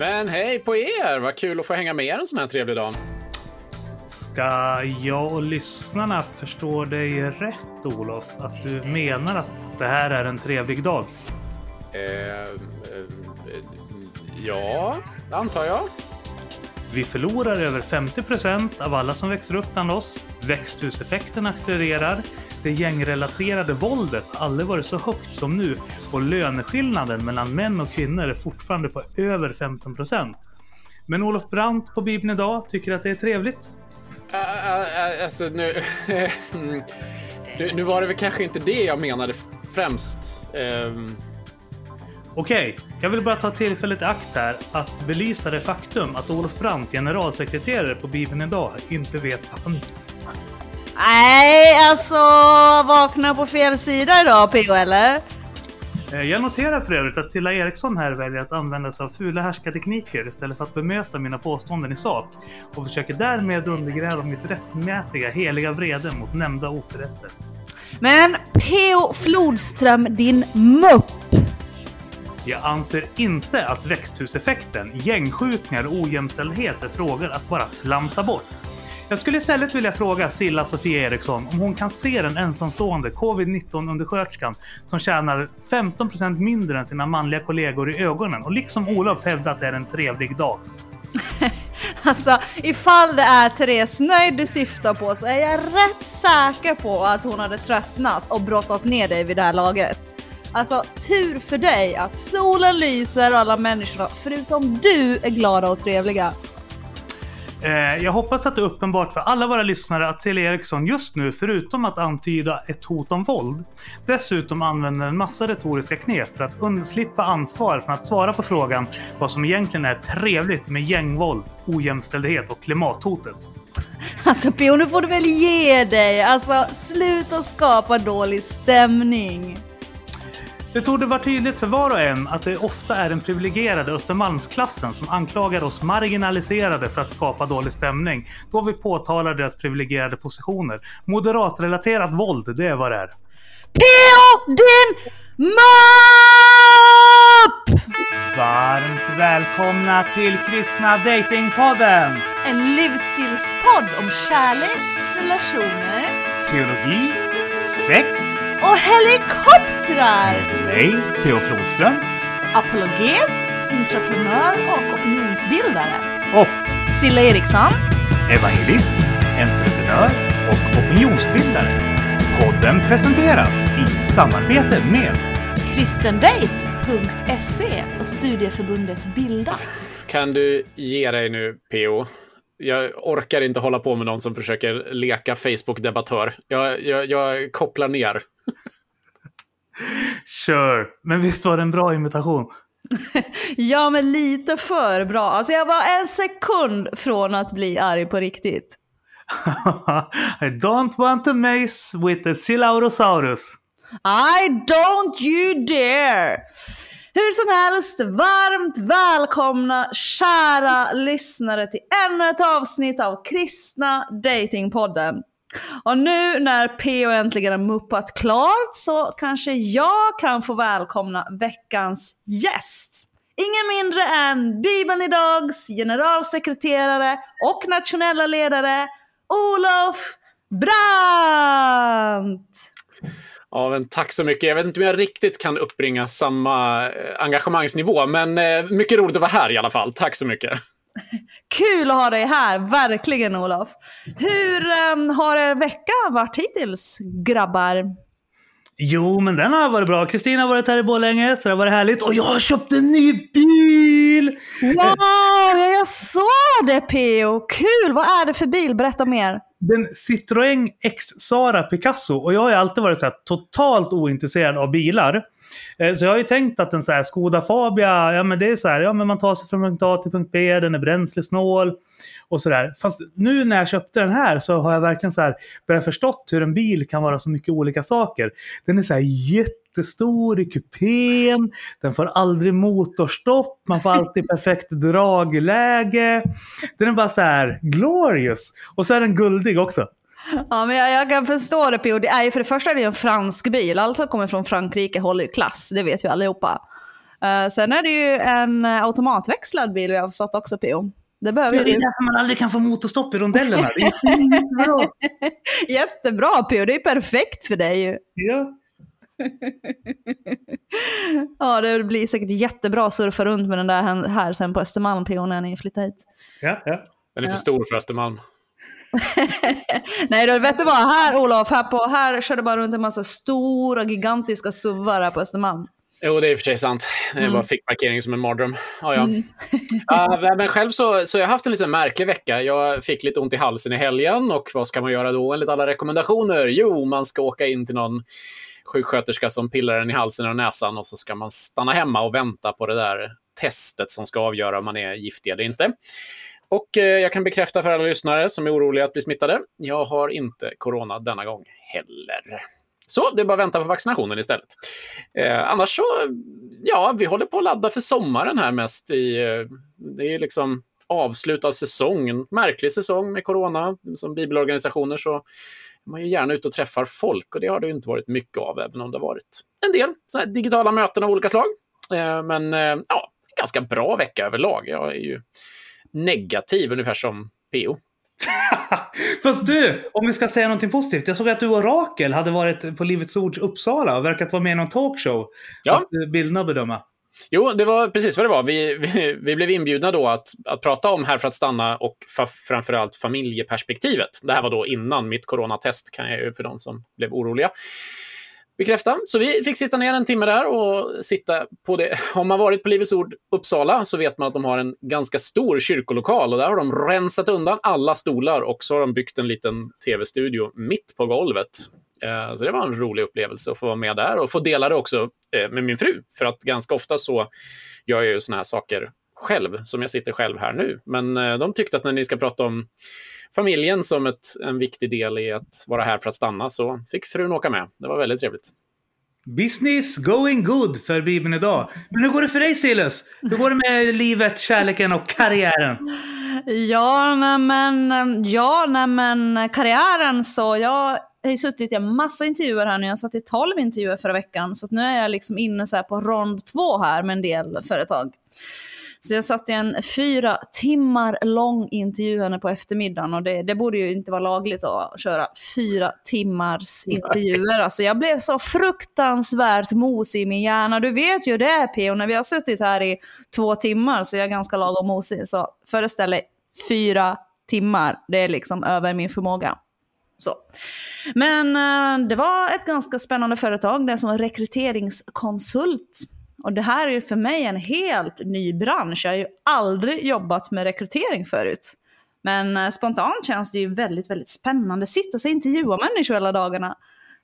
Men hej på er! Vad kul att få hänga med er en sån här trevlig dag. Ska jag och lyssnarna förstå dig rätt, Olof? Att du menar att det här är en trevlig dag? Eh, eh, ja, antar jag. Vi förlorar över 50 procent av alla som växer upp bland oss. Växthuseffekten accelererar. Det gängrelaterade våldet har aldrig varit så högt som nu och löneskillnaden mellan män och kvinnor är fortfarande på över 15 procent. Men Olof Brandt på Bibeln idag tycker att det är trevligt. Uh, uh, alltså nu, nu... Nu var det väl kanske inte det jag menade främst. Um... Okej, jag vill bara ta tillfället i akt här att belysa det faktum att Olof Brandt, generalsekreterare på Bibeln idag, inte vet vad han Nej, alltså vakna på fel sida idag PO eller? Eh, jag noterar för övrigt att Tilla Eriksson här väljer att använda sig av fula härskartekniker istället för att bemöta mina påståenden i sak och försöker därmed undergräva mitt rättmätiga heliga vrede mot nämnda oförrätter. Men P.O. Flodström, din mupp! Jag anser inte att växthuseffekten, gängskjutningar och ojämställdhet är frågor att bara flamsa bort. Jag skulle istället vilja fråga Silla Sofia Eriksson om hon kan se den ensamstående covid-19 undersköterskan som tjänar 15% mindre än sina manliga kollegor i ögonen och liksom Olof hävda att det är en trevlig dag. alltså, ifall det är Therese Nöjd du syftar på så är jag rätt säker på att hon hade tröttnat och brottat ner dig vid det här laget. Alltså tur för dig att solen lyser och alla människorna förutom du är glada och trevliga. Eh, jag hoppas att det är uppenbart för alla våra lyssnare att Celia Eriksson just nu, förutom att antyda ett hot om våld, dessutom använder en massa retoriska knep för att undslippa ansvar från att svara på frågan vad som egentligen är trevligt med gängvåld, ojämställdhet och klimathotet. Alltså Pio, nu får du väl ge dig! Alltså sluta skapa dålig stämning. Det torde vara tydligt för var och en att det ofta är den privilegierade Östermalmsklassen som anklagar oss marginaliserade för att skapa dålig stämning, då vi påtalar deras privilegierade positioner. Moderatrelaterat våld, det är vad det är. P.O. din MUP! Varmt välkomna till Kristna Datingpodden! En livsstilspodd om kärlek, relationer, teologi, sex och helikoptrar! Med mig, P.O. Flodström. Apologet, entreprenör och opinionsbildare. Och Silla Eriksson. Evangelist, entreprenör och opinionsbildare. Podden presenteras i samarbete med kristendate.se och studieförbundet Bilda. Kan du ge dig nu, P.O.? Jag orkar inte hålla på med någon som försöker leka Facebook-debattör. Jag, jag, jag kopplar ner. Sure, men visst var det en bra imitation? ja, men lite för bra. Alltså jag var en sekund från att bli arg på riktigt. I don't want to mace with a Silaurosaurus. I don't you dare! Hur som helst, varmt välkomna kära lyssnare till ännu ett avsnitt av Kristna Datingpodden. Och nu när PO äntligen har muppat klart så kanske jag kan få välkomna veckans gäst. Ingen mindre än Bibeln Idags generalsekreterare och nationella ledare Olof Brandt! Ja, men tack så mycket. Jag vet inte om jag riktigt kan uppbringa samma eh, engagemangsnivå, men eh, mycket roligt att vara här i alla fall. Tack så mycket. Kul att ha dig här, verkligen Olof. Hur um, har er vecka varit hittills, grabbar? Jo, men den har varit bra. Kristina har varit här i Borlänge, så det har varit härligt. Och jag har köpt en ny bil! Wow, jag såg det P.O. Kul! Vad är det för bil? Berätta mer den Citroën X Sara Picasso. Och jag har ju alltid varit så här, totalt ointresserad av bilar. Eh, så jag har ju tänkt att en så här Skoda Fabia, ja men det är så här, ja men man tar sig från punkt A till punkt B, den är bränslesnål och sådär. Fast nu när jag köpte den här så har jag verkligen så här börjat förstått hur en bil kan vara så mycket olika saker. Den är så här jättestor i kupén, den får aldrig motorstopp, man får alltid perfekt dragläge. Den är bara så här glorious. Och så är den guldig också. Ja, men jag, jag kan förstå det Pio. Det är ju för det första är det en fransk bil, alltså kommer från Frankrike, håller klass, det vet vi allihopa. Eh, sen är det ju en eh, automatväxlad bil vi har förstått också PO. Det behöver Ja, det ju är du. därför man aldrig kan få motorstopp i rondellerna. Jättebra. PO, det är perfekt för dig ju. ja. Ja, det blir säkert jättebra att surfa runt med den där här- sen på Östermalm PO när ni flyttar hit. Ja, ja. Den är för Ja. stor för Östermalm. Nej, då vet du vad? Här Olof, här, på, här kör det bara runt en massa stora gigantiska suvar här på Östermalm. Jo, det är i och för sig sant. Det är Mm. bara fick parkering som en mardröm. Ja, ja. Ja, men själv så, så jag har haft en lite märklig vecka. Jag fick lite ont i halsen i helgen och vad ska man göra då enligt alla rekommendationer? Jo, man ska åka in till någon sjuksköterska som pillar en i halsen och näsan och så ska man stanna hemma och vänta på det där testet som ska avgöra om man är giftig eller inte. Och eh, jag kan bekräfta för alla lyssnare som är oroliga att bli smittade, jag har inte corona denna gång heller. Så det är bara att vänta på vaccinationen istället. Eh, annars så, ja, vi håller på att ladda för sommaren här mest. I, eh, det är liksom avslut av säsongen. Märklig säsong med corona. Som bibelorganisationer så är man ju gärna ute och träffar folk och det har det inte varit mycket av, även om det har varit en del så här digitala möten av olika slag. Eh, men eh, ja, ganska bra vecka överlag. Jag är ju negativ, ungefär som PO. Fast du, om vi ska säga någonting positivt. Jag såg att du och Rakel hade varit på Livets Ords Uppsala och verkat vara med i någon talkshow. Ja. Att eh, bilderna bedöma. Jo, det var precis vad det var. Vi, vi, vi blev inbjudna då att, att prata om Här för att stanna och fa, framförallt familjeperspektivet. Det här var då innan mitt coronatest, kan jag ju för de som blev oroliga bekräfta. Så vi fick sitta ner en timme där och sitta på det. Om man varit på Livets Ord Uppsala så vet man att de har en ganska stor kyrkolokal och där har de rensat undan alla stolar och så har de byggt en liten tv-studio mitt på golvet. Eh, Så det var en rolig upplevelse att få vara med där och få dela det också eh, med min fru. För att ganska ofta så gör jag ju såna här saker själv, som jag sitter själv här nu. Men eh, de tyckte att när ni ska prata om familjen som ett, en viktig del i att vara här för att stanna så fick frun åka med. Det var väldigt trevligt. Business going good för Bibeln idag. Men hur går det för dig Silas? Hur går det med livet, kärleken och karriären? Ja, men, ja, nej men karriären så jag har ju suttit i en massa intervjuer här nu. Jag satt i 12 intervjuer förra veckan. Så nu är jag liksom inne så på rond två här med en del företag. Så jag satt i en fyra timmar lång intervju henne på eftermiddagen och det, det borde ju inte vara lagligt att köra fyra timmars intervjuer. Alltså jag blev så fruktansvärt mosig i min hjärna. Du vet ju det P.O. när vi har suttit här i två timmar så är jag ganska lagom mosig. Så föreställ dig fyra timmar, det är liksom över min förmåga. Så. Men eh, det var ett ganska spännande företag, det som var rekryteringskonsult. Och det här är ju för mig en helt ny bransch. Jag har ju aldrig jobbat med rekrytering förut. Men eh, spontant känns det ju väldigt, väldigt spännande. Sitta och intervjua människor hela dagarna.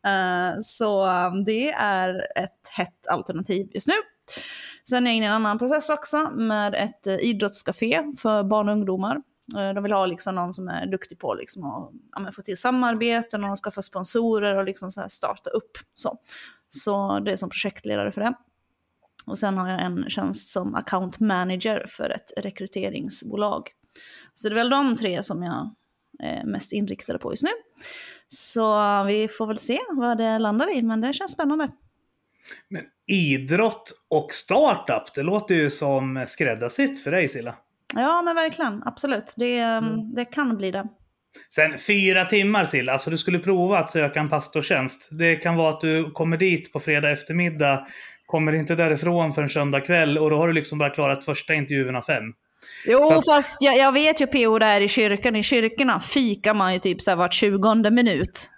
Eh, så det är ett hett alternativ just nu. Sen är jag inne i en annan process också med ett idrottscafé för barn och ungdomar. Eh, de vill ha liksom någon som är duktig på liksom att ja, få till samarbeten och skaffa sponsorer och liksom så här starta upp. Så. så det är som projektledare för det. Och sen har jag en tjänst som account manager för ett rekryteringsbolag. Så det är väl de tre som jag är mest inriktad på just nu. Så vi får väl se vad det landar i, men det känns spännande. Men idrott och startup, det låter ju som skräddarsytt för dig Silla. Ja, men verkligen. Absolut. Det, det kan bli det. Sen fyra timmar Silla, alltså du skulle prova att söka en pastortjänst. Det kan vara att du kommer dit på fredag eftermiddag, kommer inte därifrån förrän söndag kväll och då har du liksom bara klarat första intervjun av fem. Jo, att- fast jag, jag vet ju PO där i kyrkan. I kyrkorna fikar man ju typ så här vart tjugonde minut.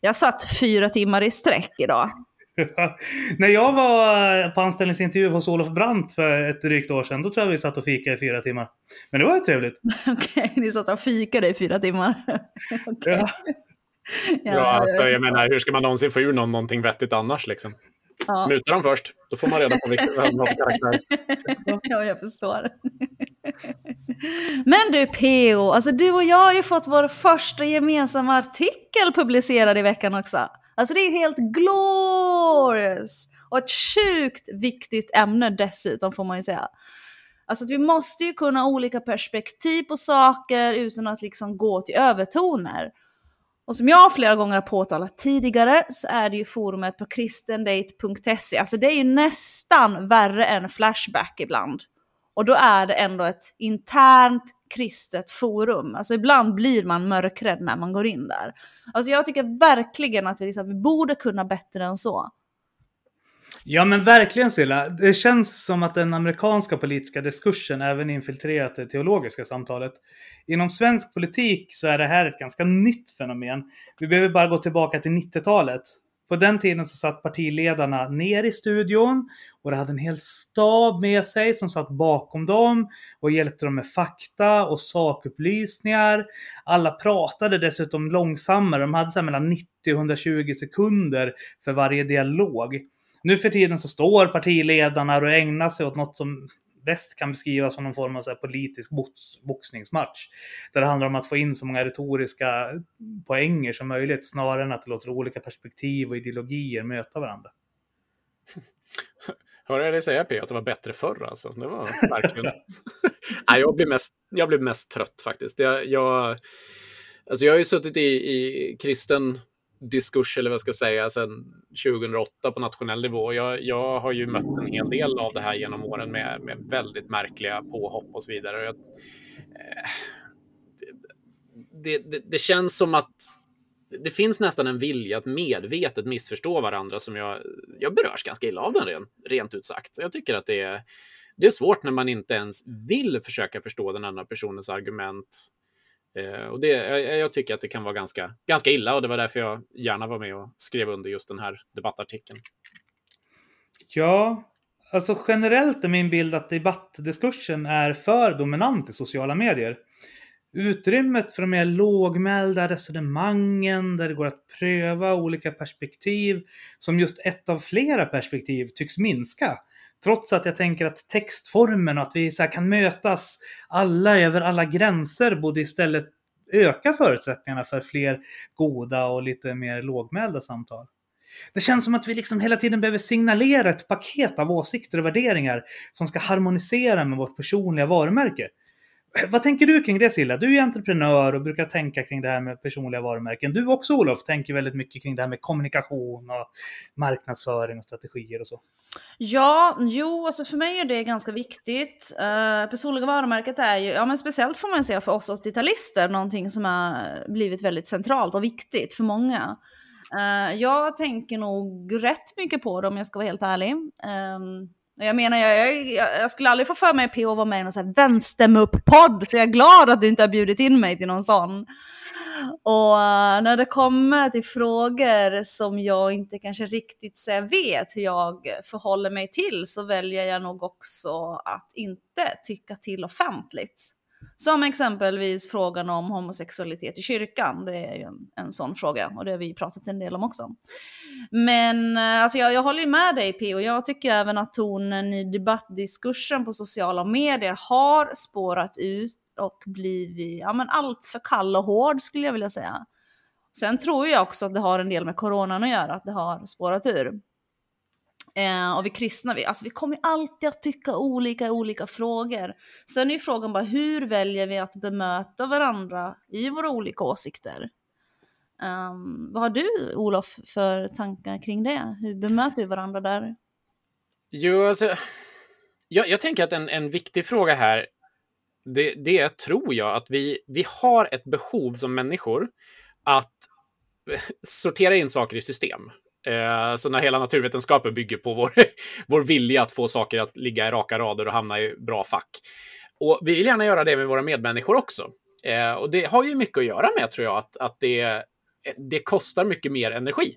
Jag satt fyra timmar i sträck idag. När jag var på anställningsintervju hos Olof Brandt för ett drygt år sedan, då tror jag vi satt och fikade i fyra timmar. Men det var ju trevligt. Okej, ni satt och fikade i fyra timmar. Okej. Ja. Ja, alltså, jag menar, hur ska man någonsin få ur någon någonting vettigt annars? Liksom? ja. Muta dem först, då får man reda på vilken de har för karaktär. ja, jag förstår. Men du PO, alltså du och jag har ju fått vår första gemensamma artikel publicerad i veckan också. Alltså det är ju helt glorious! Och ett sjukt viktigt ämne dessutom får man ju säga. Alltså att vi måste ju kunna ha olika perspektiv på saker utan att liksom gå till övertoner. Och som jag flera gånger har påtalat tidigare så är det ju forumet på kristendate.se. Alltså det är ju nästan värre än Flashback ibland. Och då är det ändå ett internt kristet forum. Alltså ibland blir man mörkrädd när man går in där. Alltså jag tycker verkligen att vi, liksom, vi borde kunna bättre än så. Ja men verkligen Silla. Det känns som att den amerikanska politiska diskursen även infiltrerat det teologiska samtalet. Inom svensk politik så är det här ett ganska nytt fenomen. Vi behöver bara gå tillbaka till 90-talet. På den tiden så satt partiledarna ner i studion och de hade en hel stab med sig som satt bakom dem och hjälpte dem med fakta och sakupplysningar. Alla pratade dessutom långsammare. De hade så mellan 90 och 120 sekunder för varje dialog. Nu för tiden så står partiledarna och ägnar sig åt något som bäst kan beskrivas som någon form av så politisk boxningsmatch. Där det handlar om att få in så många retoriska poänger som möjligt snarare än att låta olika perspektiv och ideologier möta varandra. Hörde jag dig säga P, att det var bättre förr alltså? Det var verkligen... Nej, jag, blir mest, jag blir mest trött faktiskt. Jag, jag, alltså jag har ju suttit i, i kristen diskurs, eller vad jag ska säga, sedan 2008 på nationell nivå. Jag, jag har ju mött en hel del av det här genom åren med, med väldigt märkliga påhopp och så vidare. Jag, eh, det, det, det, känns som att det finns nästan en vilja att medvetet missförstå varandra som jag, jag berörs ganska illa av den rent, rent ut sagt. Jag tycker att det är, det är svårt när man inte ens vill försöka förstå den andra personens argument Eh, och det, jag, jag, tycker att det kan vara ganska, ganska illa och det var därför jag gärna var med och skrev under just den här debattartikeln. Ja, alltså generellt är min bild att debattdiskursen är för dominant i sociala medier. Utrymmet för de mer lågmälda resonemangen där det går att pröva olika perspektiv som just ett av flera perspektiv tycks minska. Trots att jag tänker att textformen och att vi så kan mötas alla över alla gränser borde istället öka förutsättningarna för fler goda och lite mer lågmälda samtal. Det känns som att vi liksom hela tiden behöver signalera ett paket av åsikter och värderingar som ska harmonisera med vårt personliga varumärke. Vad tänker du kring det Silla? Du är entreprenör och brukar tänka kring det här med personliga varumärken. Du också Olof tänker väldigt mycket kring det här med kommunikation och marknadsföring och strategier och så. Ja, jo, alltså för mig är det ganska viktigt. Uh, personliga varumärket är ju, ja men speciellt får man säga för oss 80-talister, någonting som har blivit väldigt centralt och viktigt för många. Uh, jag tänker nog rätt mycket på det om jag ska vara helt ärlig. Um, jag menar, jag, jag, jag, skulle aldrig få för mig P.O. att vara med i någon vänstermupp-podd, så jag är glad att du inte har bjudit in mig till någon sån. Och eh, när det kommer till frågor som jag inte kanske riktigt så vet hur jag förhåller mig till så väljer jag nog också att inte tycka till offentligt. Som exempelvis frågan om homosexualitet i kyrkan. Det är ju en, en sån fråga och det har vi pratat en del om också. Men eh, alltså jag, jag håller ju med dig P och jag tycker även att tonen i debattdiskursen på sociala medier har spårat ut och blivit ja, men allt för kall och hård skulle jag vilja säga. Sen tror jag också att det har en del med coronan att göra, att det har spårat ur. Eh, och vi kristna, vi, alltså vi kommer alltid att tycka olika i olika frågor. Sen är ju frågan bara hur väljer vi att bemöta varandra i våra olika åsikter? Um, vad har du Olof för tankar kring det? Hur bemöter vi varandra där? Jo, alltså, jag, jag tänker att en, en viktig fråga här, det, det tror jag, att vi, vi har ett behov som människor att sortera in saker i system. Eh, så när hela naturvetenskapen bygger på vår, vår vilja att få saker att ligga i raka rader och hamna i bra fack. Och vi vill gärna göra det med våra medmänniskor också. Eh, och det har ju mycket att göra med, tror jag, att, att det, det kostar mycket mer energi.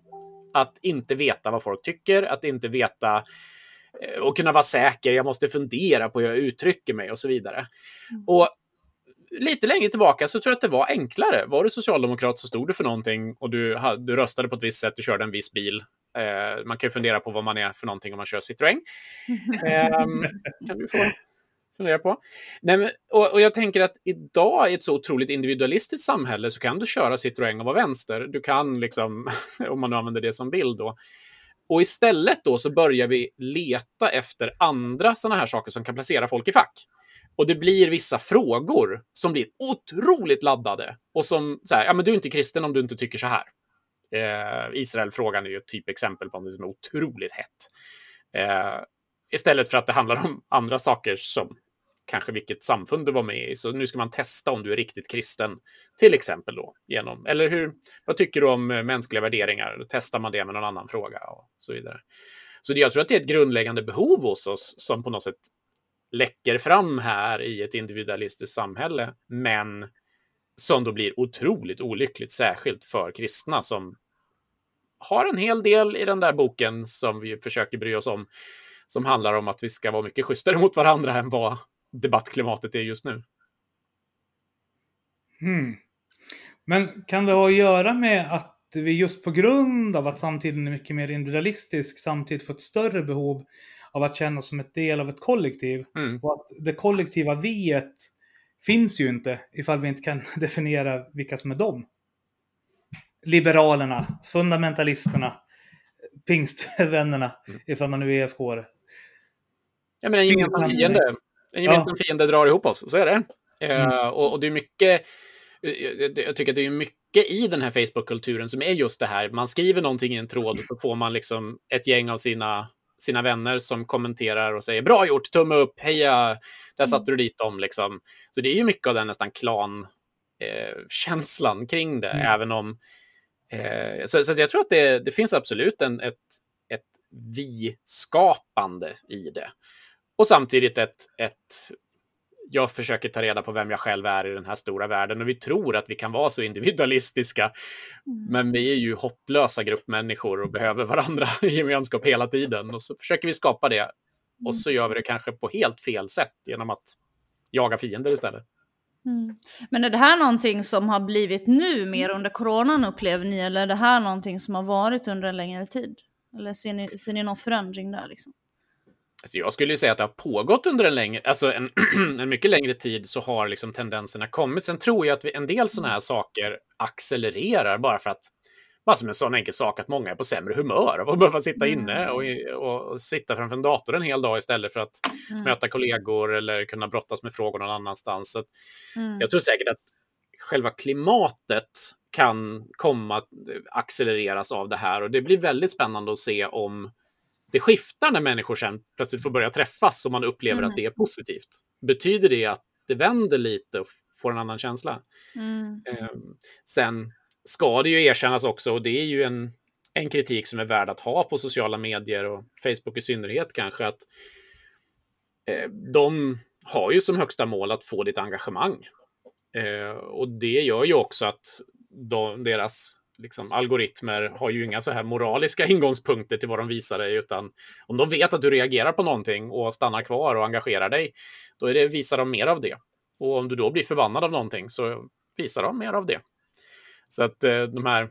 Att inte veta vad folk tycker, att inte veta och kunna vara säker. Jag måste fundera på hur jag uttrycker mig och så vidare. Mm. Och lite längre tillbaka så tror jag att det var enklare. Var du socialdemokrat så stod du för någonting och du, du röstade på ett visst sätt, du körde en viss bil. Eh, man kan ju fundera på vad man är för någonting om man kör Citroën. Eh, kan du få fundera på. Nej, men, och, och, jag tänker att idag i ett så otroligt individualistiskt samhälle så kan du köra Citroën och vara vänster. Du kan, liksom, om man nu använder det som bild då. Och istället då så börjar vi leta efter andra sådana här saker som kan placera folk i fack. Och det blir vissa frågor som blir otroligt laddade. Och som så här, ja men du är inte kristen om du inte tycker så här. Eh, Israelfrågan är ju ett typexempel på något som är otroligt hett. Eh, istället för att det handlar om andra saker som kanske vilket samfund du var med i. Så nu ska man testa om du är riktigt kristen, till exempel då. Genom, eller hur, vad tycker du om eh, mänskliga värderingar? Då testar man det med någon annan fråga och så vidare. Så jag tror att det är ett grundläggande behov hos oss som på något sätt läcker fram här i ett individualistiskt samhälle, men som då blir otroligt olyckligt, särskilt för kristna som har en hel del i den där boken som vi försöker bry oss om, som handlar om att vi ska vara mycket schysstare mot varandra än vad debattklimatet är just nu. Hmm. Men kan det ha att göra med att vi just på grund av att samtiden är mycket mer individualistisk samtidigt får ett större behov av att känna som ett del av ett kollektiv. Mm. Och att det kollektiva viet finns ju inte ifall vi inte kan definiera vilka som är dem. Liberalerna, fundamentalisterna, pingstvännerna, mm. ifall man nu är EFK. Ja, men en gemensam fiende. En gemensam ja. fiende drar ihop oss, så är det. Mm. Uh, och, och, det är mycket, jag tycker att det är mycket i den här Facebook-kulturen som är just det här. Man skriver någonting i en tråd och så får man liksom ett gäng av sina sina vänner som kommenterar och säger bra gjort, tumme upp, heja, där mm. satte du dit dem. Liksom. Så det är ju mycket av den nästan klan-känslan eh, kring det, mm. även om... Eh, så, så jag tror att det, det finns absolut en, ett, ett vi-skapande i det. Och samtidigt ett, ett jag försöker ta reda på vem jag själv är i den här stora världen och vi tror att vi kan vara så individualistiska. Mm. Men vi är ju hopplösa gruppmänniskor och behöver varandra i gemenskap hela tiden och så försöker vi skapa det. Och mm. så gör vi det kanske på helt fel sätt genom att jaga fiender istället. Mm. Men är det här någonting som har blivit nu mer under coronan upplever ni eller är det här någonting som har varit under en längre tid? Eller ser ni, ser ni någon förändring där? Liksom? Alltså jag skulle säga att det har pågått under en, längre, alltså en, en mycket längre tid så har liksom tendenserna kommit. Sen tror jag att vi, en del sådana här saker accelererar bara för att bara som en sån enkel sak att många är på sämre humör av att behöva sitta mm. inne och, och, och, sitta framför en dator en hel dag istället för att mm. möta kollegor eller kunna brottas med frågor någon annanstans. Så mm. Jag tror säkert att själva klimatet kan komma att accelereras av det här och det blir väldigt spännande att se om det skiftar när människor sen plötsligt får börja träffas och man upplever mm. att det är positivt. Betyder det att det vänder lite och får en annan känsla? Mm. Eh, sen ska det ju erkännas också, och det är ju en, en kritik som är värd att ha på sociala medier och Facebook i synnerhet kanske, att eh, de har ju som högsta mål att få ditt engagemang. Eh, och det gör ju också att de, deras liksom, algoritmer har ju inga så här moraliska ingångspunkter till vad de visar dig, utan om de vet att du reagerar på någonting och stannar kvar och engagerar dig, då är det, visar de mer av det. Och om du då blir förbannad av någonting så visar de mer av det. Så att eh, de här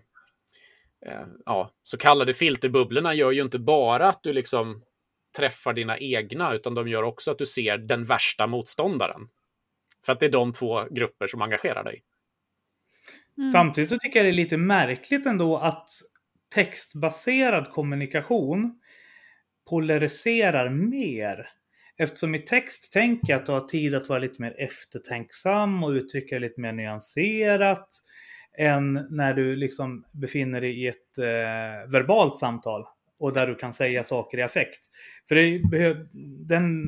eh, ja, så kallade filterbubblorna gör ju inte bara att du liksom träffar dina egna, utan de gör också att du ser den värsta motståndaren. För att det är de två grupper som engagerar dig. Mm. Samtidigt så tycker jag det är lite märkligt ändå att textbaserad kommunikation polariserar mer. Eftersom i text tänker jag att du har tid att vara lite mer eftertänksam och uttrycka dig lite mer nyanserat än när du liksom befinner dig i ett eh, verbalt samtal och där du kan säga saker i affekt. För det, den,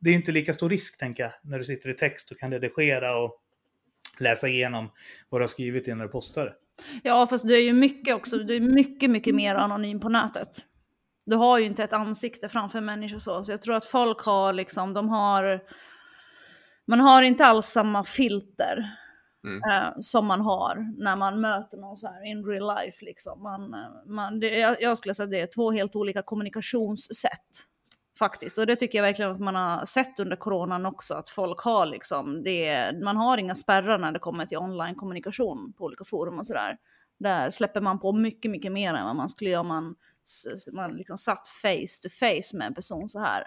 det är inte lika stor risk, tänker jag, när du sitter i text och kan redigera och läsa igenom vad du har skrivit innan du postar Ja, fast du är ju mycket också, du är mycket, mycket mer anonym på nätet. Du har ju inte ett ansikte framför en människa så, så jag tror att folk har liksom, de har, man har inte alls samma filter mm. eh, som man har när man möter någon så här in real life liksom. Man, man, det, jag, jag skulle säga att det är två helt olika kommunikationssätt. Faktiskt, och det tycker jag verkligen att man har sett under coronan också, att folk har liksom, det, man har inga spärrar när det kommer till online-kommunikation på olika forum och sådär. Där släpper man på mycket, mycket mer än vad man skulle göra om man, man liksom satt face to face med en person så här.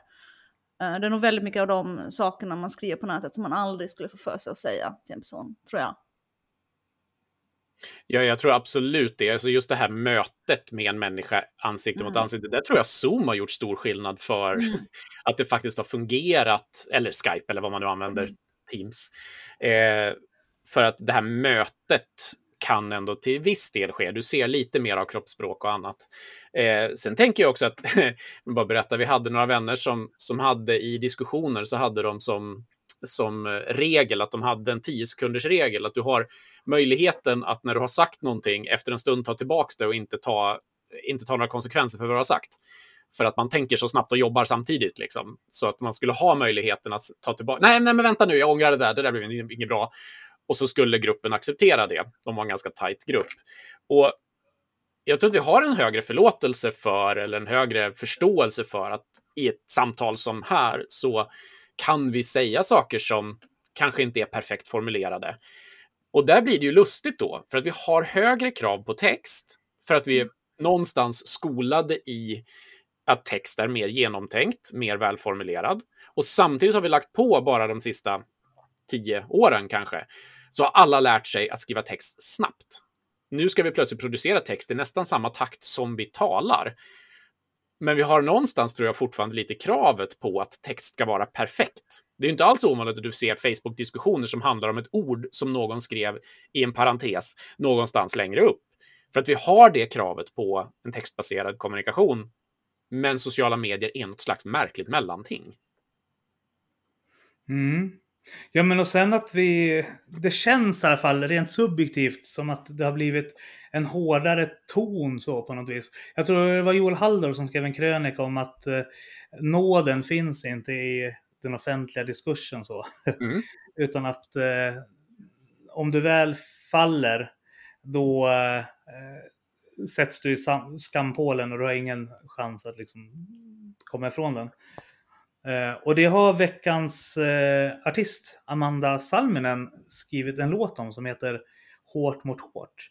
Eh, det är nog väldigt mycket av de sakerna man skriver på nätet som man aldrig skulle få för sig att säga till en person, tror jag. Ja, jag tror absolut det. Alltså just det här mötet med en människa ansikte mm. mot ansikte, där tror jag Zoom har gjort stor skillnad för mm. att det faktiskt har fungerat, eller Skype eller vad man nu använder, mm. Teams. Eh, för att det här mötet kan ändå till viss del ske. Du ser lite mer av kroppsspråk och annat. Eh, sen tänker jag också att, bara berätta, vi hade några vänner som, som hade i diskussioner så hade de som som eh, regel att de hade en 10 sekunders regel, att du har möjligheten att när du har sagt någonting efter en stund ta tillbaka det och inte ta, inte ta några konsekvenser för vad du har sagt. För att man tänker så snabbt och jobbar samtidigt. Liksom. Så att man skulle ha möjligheten att ta tillbaka. Nej, nej, men vänta nu, jag ångrar det där, det där blev inget bra. Och så skulle gruppen acceptera det. De var en ganska tajt grupp. Och jag tror att vi har en högre förlåtelse för, eller en högre förståelse för att i ett samtal som här så kan vi säga saker som kanske inte är perfekt formulerade. Och där blir det ju lustigt då, för att vi har högre krav på text, för att vi är någonstans skolade i att text är mer genomtänkt, mer välformulerad. Och samtidigt har vi lagt på bara de sista tio åren kanske, så har alla lärt sig att skriva text snabbt. Nu ska vi plötsligt producera text i nästan samma takt som vi talar. Men vi har någonstans, tror jag, fortfarande lite kravet på att text ska vara perfekt. Det är inte alls ovanligt att du ser Facebook-diskussioner som handlar om ett ord som någon skrev i en parentes någonstans längre upp. För att vi har det kravet på en textbaserad kommunikation. Men sociala medier är något slags märkligt mellanting. Mm. Ja, men och sen att vi... Det känns i alla fall rent subjektivt som att det har blivit en hårdare ton så på något vis. Jag tror det var Joel Halldor som skrev en krönika om att eh, nåden finns inte i den offentliga diskursen så. Mm. Utan att eh, om du väl faller då eh, sätts du i skampålen och du har ingen chans att liksom komma ifrån den. Eh, och det har veckans eh, artist Amanda Salminen skrivit en låt om som heter Hårt mot hårt.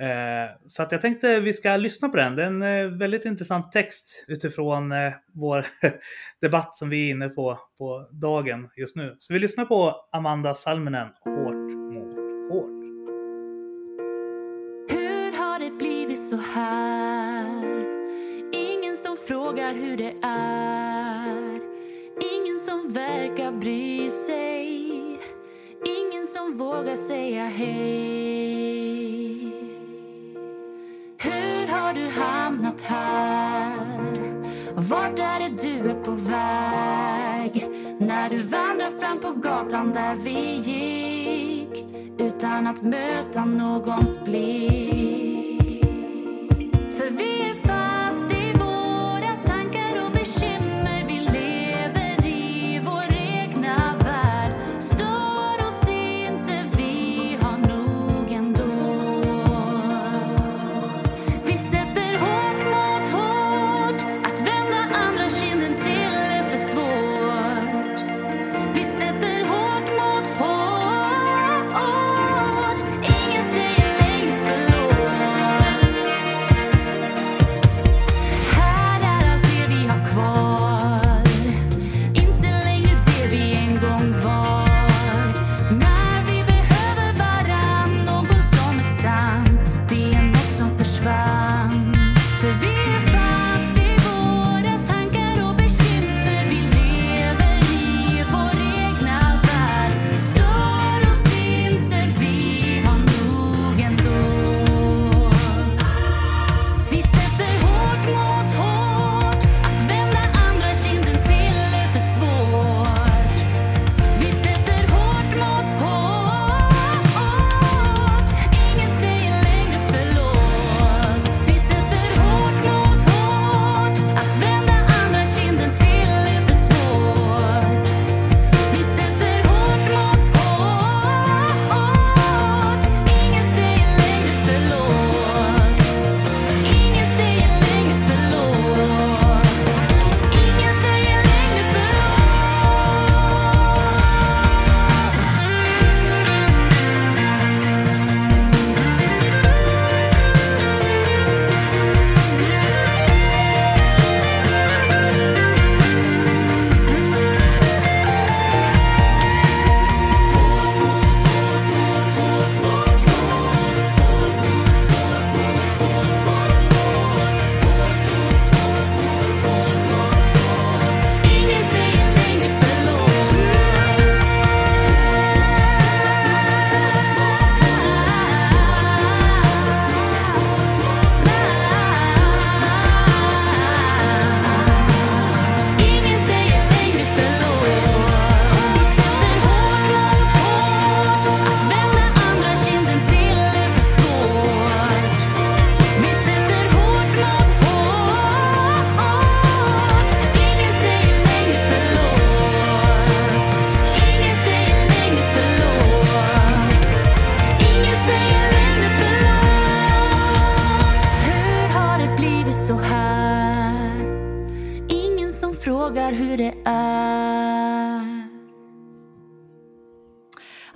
Eh, så att jag tänkte vi ska lyssna på den. Det är en eh, väldigt intressant text utifrån eh, vår debatt som vi är inne på på dagen just nu. Så vi lyssnar på Amanda Salminen, Hårt bry sig. Ingen som vågar säga hej. Hur har du hamnat här? Vart är det du är på väg? När du vandrar fram på gatan där vi gick utan att möta någons blick.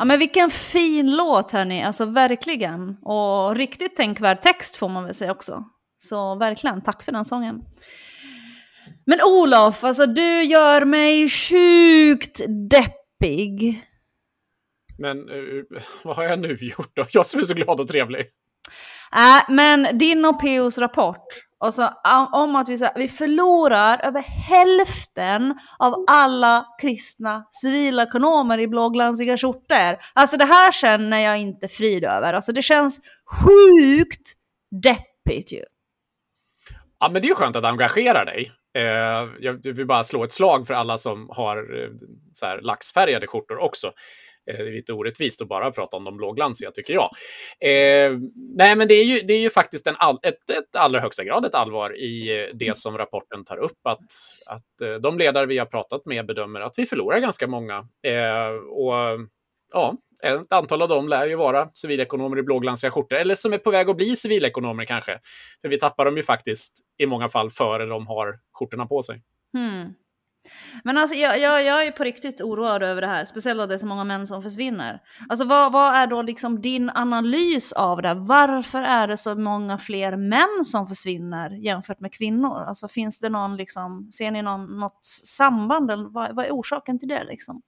Ja men vilken fin låt hörni, alltså verkligen. Och riktigt tänkvärd text får man väl säga också. Så verkligen, tack för den sången. Men Olof, alltså du gör mig sjukt deppig. Men uh, vad har jag nu gjort då? Jag som är så glad och trevlig. Äh, men din och P.O.s rapport, och så om att vi, så, vi förlorar över hälften av alla kristna civilekonomer i blåglansiga skjortor. Alltså det här känner jag inte frid över. Alltså det känns sjukt deppigt ju. Ja, men det är ju skönt att engagera dig. Eh, jag vill bara slå ett slag för alla som har eh, så här, laxfärgade skjortor också. Eh, det är lite orättvist att bara prata om de blåglansiga, tycker jag. Eh, nej, men det är ju, det är ju faktiskt en all, ett, ett allra högsta grad ett allvar i eh, det som rapporten tar upp. Att, att de ledare vi har pratat med bedömer att vi förlorar ganska många. Eh, och ja, ett antal av dem lär ju vara civilekonomer i blåglansiga skjortor, eller som är på väg att bli civilekonomer kanske. För vi tappar dem ju faktiskt i många fall före de har skjortorna på sig. Hmm. Men alltså jag, jag, jag är på riktigt oroad över det här, speciellt att det är så många män som försvinner. Alltså vad, vad är då liksom din analys av det? Varför är det så många fler män som försvinner jämfört med kvinnor? Alltså finns det någon liksom, ser ni någon, något samband eller vad, vad är orsaken till det liksom?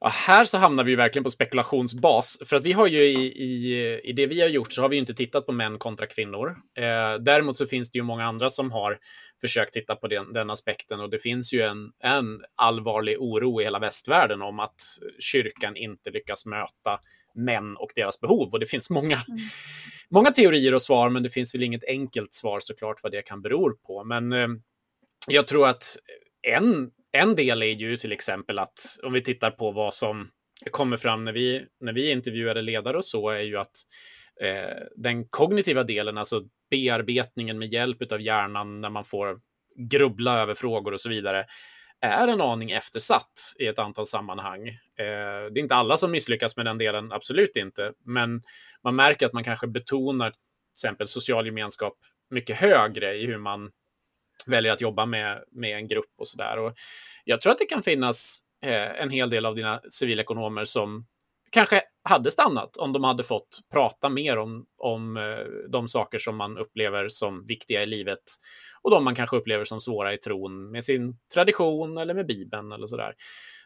Ja, här så hamnar vi ju verkligen på spekulationsbas. För att vi har ju i, i, i det vi har gjort så har vi inte tittat på män kontra kvinnor. Eh, däremot så finns det ju många andra som har försökt titta på den, den aspekten och det finns ju en, en allvarlig oro i hela västvärlden om att kyrkan inte lyckas möta män och deras behov. Och det finns många, mm. många teorier och svar, men det finns väl inget enkelt svar såklart vad det kan bero på. Men eh, jag tror att en en del är ju till exempel att om vi tittar på vad som kommer fram när vi, när vi intervjuade ledare och så är ju att eh, den kognitiva delen, alltså bearbetningen med hjälp av hjärnan när man får grubbla över frågor och så vidare, är en aning eftersatt i ett antal sammanhang. Eh, det är inte alla som misslyckas med den delen, absolut inte, men man märker att man kanske betonar till exempel social gemenskap mycket högre i hur man väljer att jobba med, med en grupp och sådär. Jag tror att det kan finnas eh, en hel del av dina civilekonomer som kanske hade stannat om de hade fått prata mer om, om eh, de saker som man upplever som viktiga i livet och de man kanske upplever som svåra i tron med sin tradition eller med Bibeln eller sådär.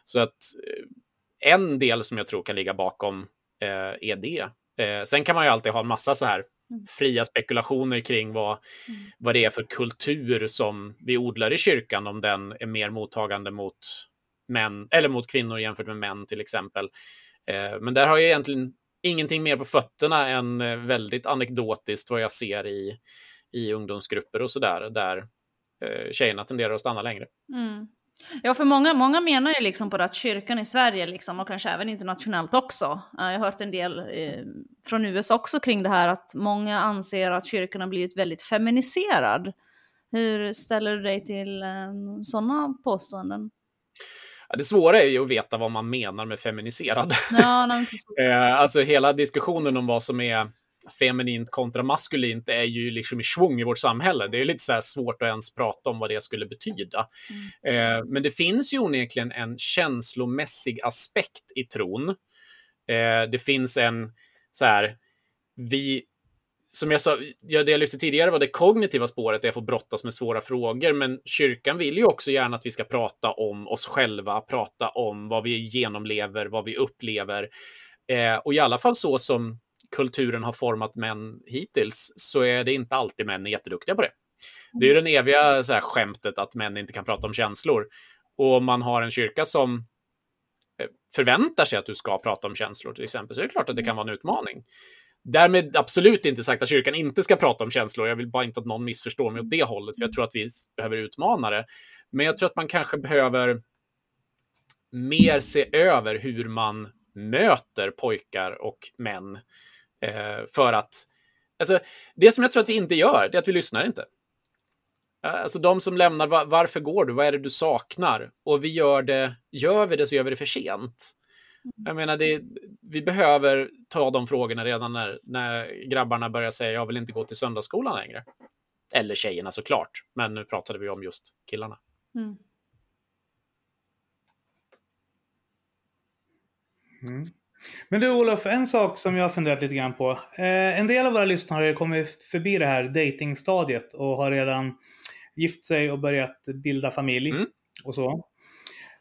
Så att eh, en del som jag tror kan ligga bakom eh, är det. Eh, sen kan man ju alltid ha en massa så här fria spekulationer kring vad, mm. vad det är för kultur som vi odlar i kyrkan, om den är mer mottagande mot män eller mot kvinnor jämfört med män till exempel. Eh, men där har jag egentligen ingenting mer på fötterna än eh, väldigt anekdotiskt vad jag ser i, i ungdomsgrupper och sådär, där eh, tjejerna tenderar att stanna längre. Mm. Ja, för många, många menar ju liksom på det att kyrkan i Sverige, liksom, och kanske även internationellt också, jag har hört en del eh, från USA också kring det här, att många anser att kyrkan har blivit väldigt feminiserad. Hur ställer du dig till eh, sådana påståenden? Det svåra är ju att veta vad man menar med feminiserad. Ja, eh, alltså hela diskussionen om vad som är feminint kontra maskulint är ju liksom i svung i vårt samhälle. Det är lite så svårt att ens prata om vad det skulle betyda. Mm. Eh, men det finns ju onekligen en känslomässig aspekt i tron. Eh, det finns en så här, vi, som jag sa, ja, det jag lyfte tidigare var det kognitiva spåret, där jag får brottas med svåra frågor, men kyrkan vill ju också gärna att vi ska prata om oss själva, prata om vad vi genomlever, vad vi upplever. Eh, och i alla fall så som kulturen har format män hittills så är det inte alltid män är jätteduktiga på det. Det är ju den eviga så här, skämtet att män inte kan prata om känslor. Och om man har en kyrka som eh, förväntar sig att du ska prata om känslor till exempel, så är det klart att det kan vara en utmaning. Därmed absolut inte sagt att kyrkan inte ska prata om känslor. Jag vill bara inte att någon missförstår mig åt det hållet, för jag tror att vi behöver utmana det. Men jag tror att man kanske behöver mer se över hur man möter pojkar och män Eh, för att, alltså, det som jag tror att vi inte gör, det är att vi lyssnar inte. Alltså de som lämnar, var, varför går du? Vad är det du saknar? Och vi gör det, gör vi det så gör vi det för sent. Jag menar, det, vi behöver ta de frågorna redan när, när grabbarna börjar säga jag vill inte gå till söndagsskolan längre. Eller tjejerna såklart, men nu pratade vi om just killarna. Mm. Mm. Men du Olof, en sak som jag har funderat lite grann på. Eh, en del av våra lyssnare har kommit förbi det här datingstadiet och har redan gift sig och börjat bilda familj Mm. och så.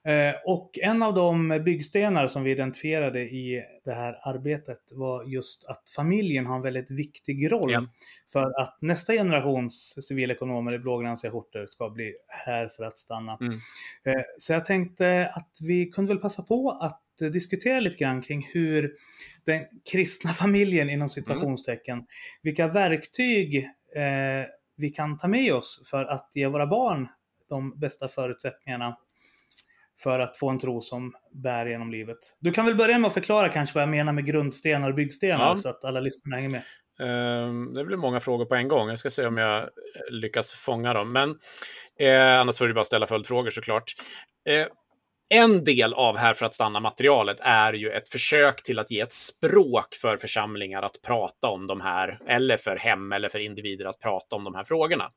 Eh, och en av de byggstenar som vi identifierade i det här arbetet var just att familjen har en väldigt viktig roll Ja. för att nästa generations civilekonomer i blågransiga skjortor ska bli här för att stanna. Mm. Eh, Så jag tänkte att vi kunde väl passa på att diskutera lite grann kring hur den kristna familjen inom situationstecken, vilka verktyg eh, vi kan ta med oss för att ge våra barn de bästa förutsättningarna för att få en tro som bär genom livet. Du kan väl börja med att förklara kanske vad jag menar med grundstenar och byggstenar Ja. så att alla lyssnare hänger med. Ehm, Det blir många frågor på en gång. Jag ska se om jag eh, lyckas fånga dem. Men eh, annars får du bara ställa följdfrågor såklart. Eh, en del av Här för att stanna-materialet är ju ett försök till att ge ett språk för församlingar att prata om de här, eller för hem eller för individer att prata om de här frågorna.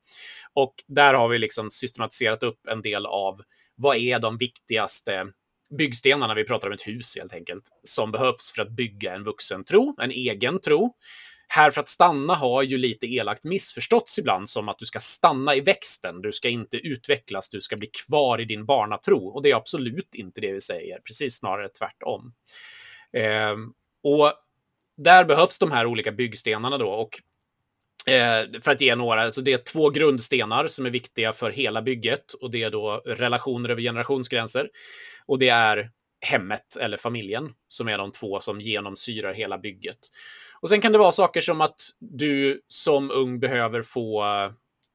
Och där har vi liksom systematiserat upp en del av vad är de viktigaste byggstenarna, vi pratar om ett hus helt enkelt, som behövs för att bygga en vuxen tro, en egen tro. Här för att stanna har ju lite elakt missförståtts ibland som att du ska stanna i växten, du ska inte utvecklas, du ska bli kvar i din barnatro. Och det är absolut inte det vi säger, precis snarare tvärtom. Eh, och där behövs de här olika byggstenarna då. Och Eh, för att ge några, så det är två grundstenar som är viktiga för hela bygget och det är då relationer över generationsgränser och det är hemmet eller familjen som är de två som genomsyrar hela bygget. Och sen kan det vara saker som att du som ung behöver få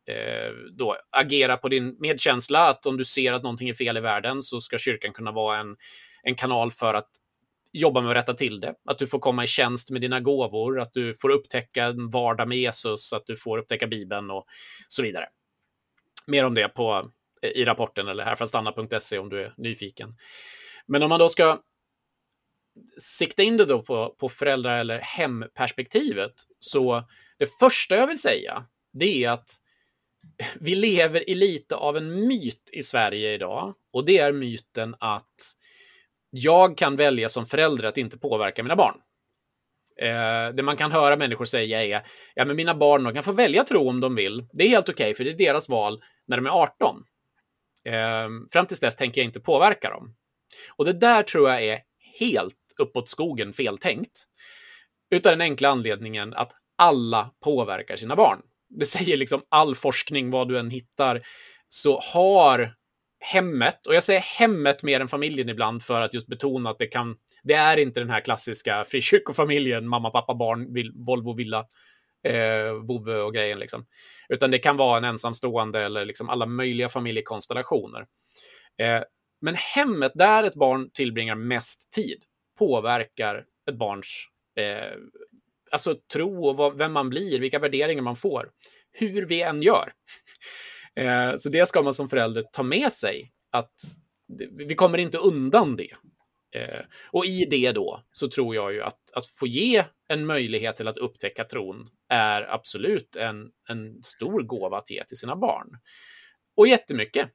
eh, då agera på din medkänsla, att om du ser att någonting är fel i världen så ska kyrkan kunna vara en, en kanal för att jobba med att rätta till det. Att du får komma i tjänst med dina gåvor, att du får upptäcka en vardag med Jesus, att du får upptäcka Bibeln och så vidare. Mer om det på, i rapporten eller härfrastanna.se om du är nyfiken. Men om man då ska sikta in det då på, på föräldrar eller hemperspektivet, så det första jag vill säga, det är att vi lever i lite av en myt i Sverige idag. Och det är myten att jag kan välja som förälder att inte påverka mina barn. Eh, det man kan höra människor säga är, ja men mina barn de kan få välja tro om de vill. Det är helt okej, okay, för det är deras val när de är 18. Eh, fram tills dess tänker jag inte påverka dem. Och det där tror jag är helt uppåt skogen feltänkt. Utav den enkla anledningen att alla påverkar sina barn. Det säger liksom all forskning, vad du än hittar, så har hemmet, och jag säger hemmet mer än familjen ibland för att just betona att det kan, det är inte den här klassiska frikyrkofamiljen, mamma, pappa, barn, vill, Volvo, villa, eh, vovve och grejen liksom. Utan det kan vara en ensamstående eller liksom alla möjliga familjekonstellationer. Eh, men hemmet, där ett barn tillbringar mest tid, påverkar ett barns eh, alltså tro och vad, vem man blir, vilka värderingar man får, hur vi än gör. Eh, så det ska man som förälder ta med sig, att vi kommer inte undan det. Eh, och i det då så tror jag ju att, att få ge en möjlighet till att upptäcka tron är absolut en, en stor gåva att ge till sina barn. Och jättemycket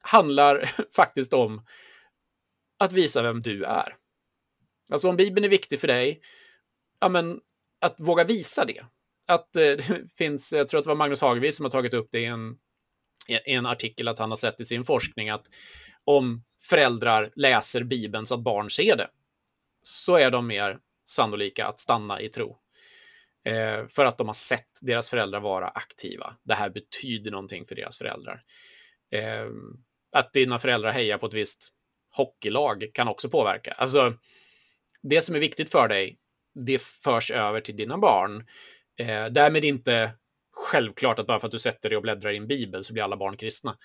handlar faktiskt om att visa vem du är. Alltså om Bibeln är viktig för dig, ja men att våga visa det. Att eh, det finns, jag tror att det var Magnus Hagevi som har tagit upp det i en, i en artikel, att han har sett i sin forskning att om föräldrar läser Bibeln så att barn ser det, så är de mer sannolika att stanna i tro. Eh, för att de har sett deras föräldrar vara aktiva. Det här betyder någonting för deras föräldrar. Eh, att dina föräldrar hejar på ett visst hockeylag kan också påverka. Alltså, det som är viktigt för dig, det förs över till dina barn. Eh, därmed inte självklart att bara för att du sätter dig och bläddrar i en bibel så blir alla barn kristna.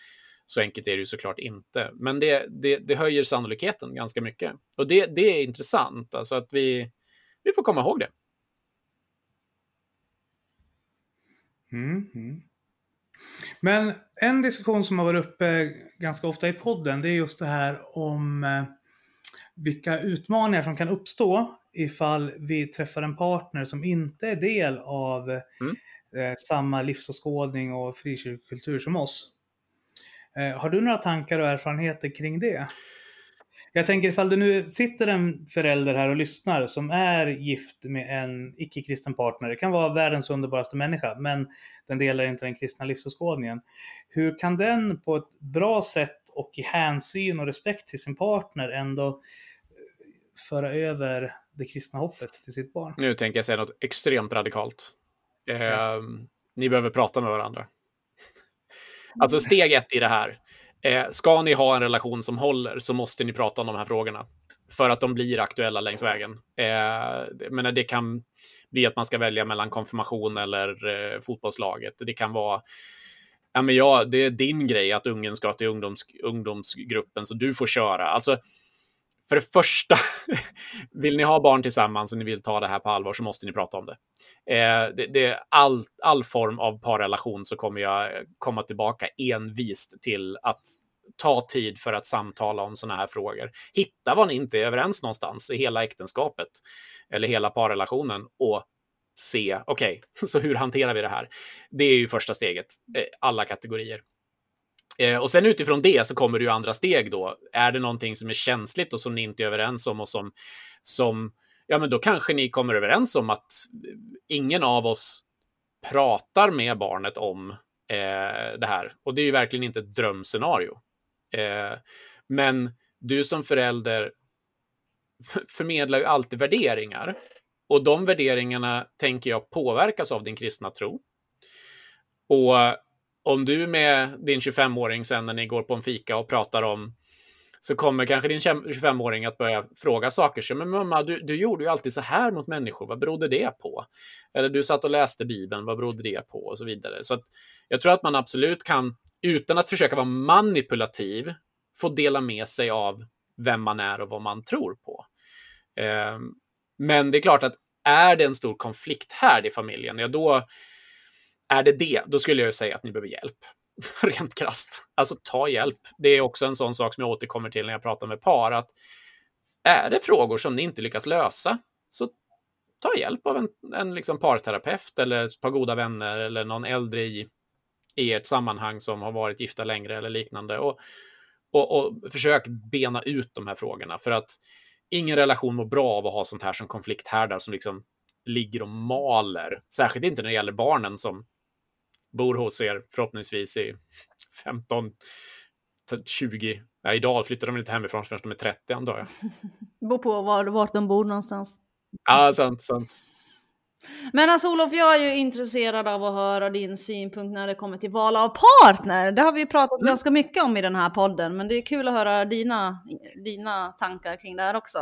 Så enkelt är det ju såklart inte. Men det, det, det höjer sannolikheten ganska mycket. Och det, det är intressant, alltså att vi, vi får komma ihåg det. Mm, mm. Men en diskussion som har varit uppe ganska ofta i podden, det är just det här om eh, vilka utmaningar som kan uppstå ifall vi träffar en partner som inte är del av Mm. eh, samma livsåskådning och frikyrkokultur som oss. Eh, har du några tankar och erfarenheter kring det? Jag tänker ifall det nu sitter en förälder här och lyssnar som är gift med en icke-kristen partner. Det kan vara världens underbaraste människa, men den delar inte den kristna livsåskådningen. Hur kan den på ett bra sätt och i hänsyn och respekt till sin partner ändå eh, föra över det kristna hoppet till sitt barn? Nu tänker jag säga något extremt radikalt. Eh, ni behöver prata med varandra. Alltså steg ett i det här. Eh, ska ni ha en relation som håller så måste ni prata om de här frågorna. För att de blir aktuella längs vägen. Eh, men det kan bli att man ska välja mellan konfirmation eller eh, fotbollslaget. Det kan vara ja, men ja, det är din grej att ungen ska till ungdoms, ungdomsgruppen så du får köra. Alltså, för det första, vill ni ha barn tillsammans och ni vill ta det här på allvar så måste ni prata om det. Eh, det, det all, all form av parrelation så kommer jag eh, komma tillbaka envist till att ta tid för att samtala om sådana här frågor. Hitta vad ni inte är överens någonstans i hela äktenskapet eller hela parrelationen och se, okej, okay, så hur hanterar vi det här? Det är ju första steget, eh, alla kategorier. Eh, och sen utifrån det så kommer det ju andra steg då. Är det någonting som är känsligt och som ni inte är överens om och som, som ja, men då kanske ni kommer överens om att ingen av oss pratar med barnet om eh, det här. Och det är ju verkligen inte ett drömscenario. Eh, men du som förälder förmedlar ju alltid värderingar. Och de värderingarna tänker jag påverkas av din kristna tro. Och om du med din 25-åring sen när ni går på en fika och pratar om så kommer kanske din 25-åring att börja fråga saker som men mamma, du, du gjorde ju alltid så här mot människor, vad berodde det på? Eller du satt och läste Bibeln, vad berodde det på? Och så vidare. Så att jag tror att man absolut kan, utan att försöka vara manipulativ, få dela med sig av vem man är och vad man tror på. Eh, men det är klart att är det en stor konflikt här i familjen, ja då är det det, då skulle jag säga att ni behöver hjälp. Rent krasst. Alltså ta hjälp. Det är också en sån sak som jag återkommer till när jag pratar med par, att är det frågor som ni inte lyckas lösa, så ta hjälp av en, en liksom parterapeut eller ett par goda vänner eller någon äldre i, i ert sammanhang som har varit gifta längre eller liknande. Och, och, och försök bena ut de här frågorna för att ingen relation mår bra av att ha sånt här som konflikthärdar som liksom ligger och maler. Särskilt inte när det gäller barnen som bor hos er förhoppningsvis i 15, 20, ja, idag flyttar de inte hemifrån förrän de är 30 antar jag. Bor på var, vart de bor någonstans. Ja, sant, sant. Men alltså Olof, jag är ju intresserad av att höra din synpunkt när det kommer till val av partner. Det har vi pratat mm. ganska mycket om i den här podden, men det är kul att höra dina, dina tankar kring det här också.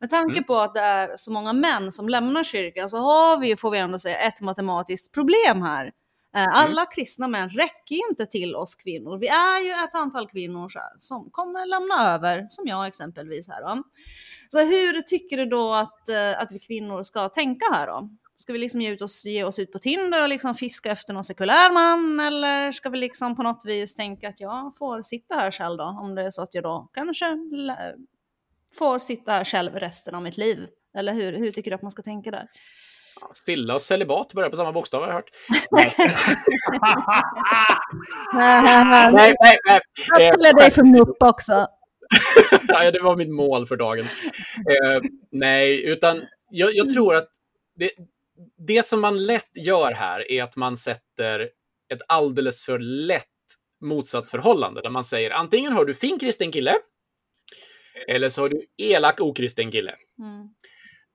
Med tanke mm. på att det är så många män som lämnar kyrkan så har vi, får vi ändå säga, ett matematiskt problem här. Eh, mm. Alla kristna män räcker ju inte till oss kvinnor. Vi är ju ett antal kvinnor som kommer lämna över, som jag exempelvis här då. Så hur tycker du då att, eh, att vi kvinnor ska tänka här då? Ska vi liksom ge, ut oss, ge oss ut på Tinder och liksom fiska efter någon sekulär man? Eller ska vi liksom på något vis tänka att jag får sitta här själv då? Om det är så att jag då kanske får sitta här själv resten av mitt liv. Eller hur, hur tycker du att man ska tänka där? Stilla och celibat börjar på samma bokstav har jag hört. nej, nej, nej. Jag kallar dig för mupp också. ja, det var mitt mål för dagen. Eh, nej, utan jag, jag tror att det, det som man lätt gör här är att man sätter ett alldeles för lätt motsatsförhållande där man säger antingen har du fin kristen kille eller så har du elak okristen kille. Mm.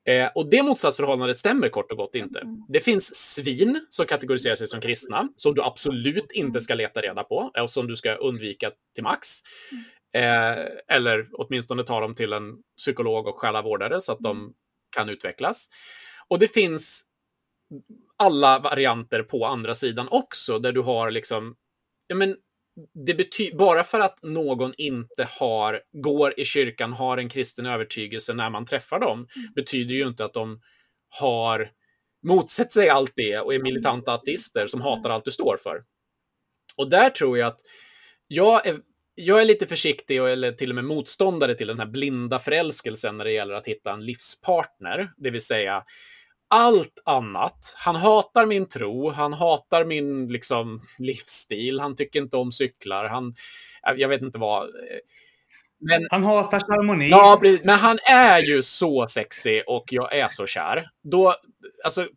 Eh, och det motsatsförhållandet stämmer kort och gott inte. Mm. Det finns svin som kategoriserar sig som kristna, som du absolut inte ska leta reda på och som du ska undvika till max. Eh, eller åtminstone ta dem till en psykolog och själavårdare så att de mm. kan utvecklas. Och det finns alla varianter på andra sidan också, där du har liksom, ja men, det betyder, bara för att någon inte har, går i kyrkan, har en kristen övertygelse när man träffar dem, mm. betyder ju inte att de har motsatt sig allt det och är militanta ateister som hatar mm. allt du står för. Och där tror jag att jag är, jag är lite försiktig och, eller till och med motståndare till den här blinda förälskelsen när det gäller att hitta en livspartner, det vill säga allt annat. Han hatar min tro, han hatar min liksom, livsstil, han tycker inte om cyklar, han, jag vet inte vad. Men, han hatar harmoni. Ja, men han är ju så sexig och jag är så kär. Då, alltså,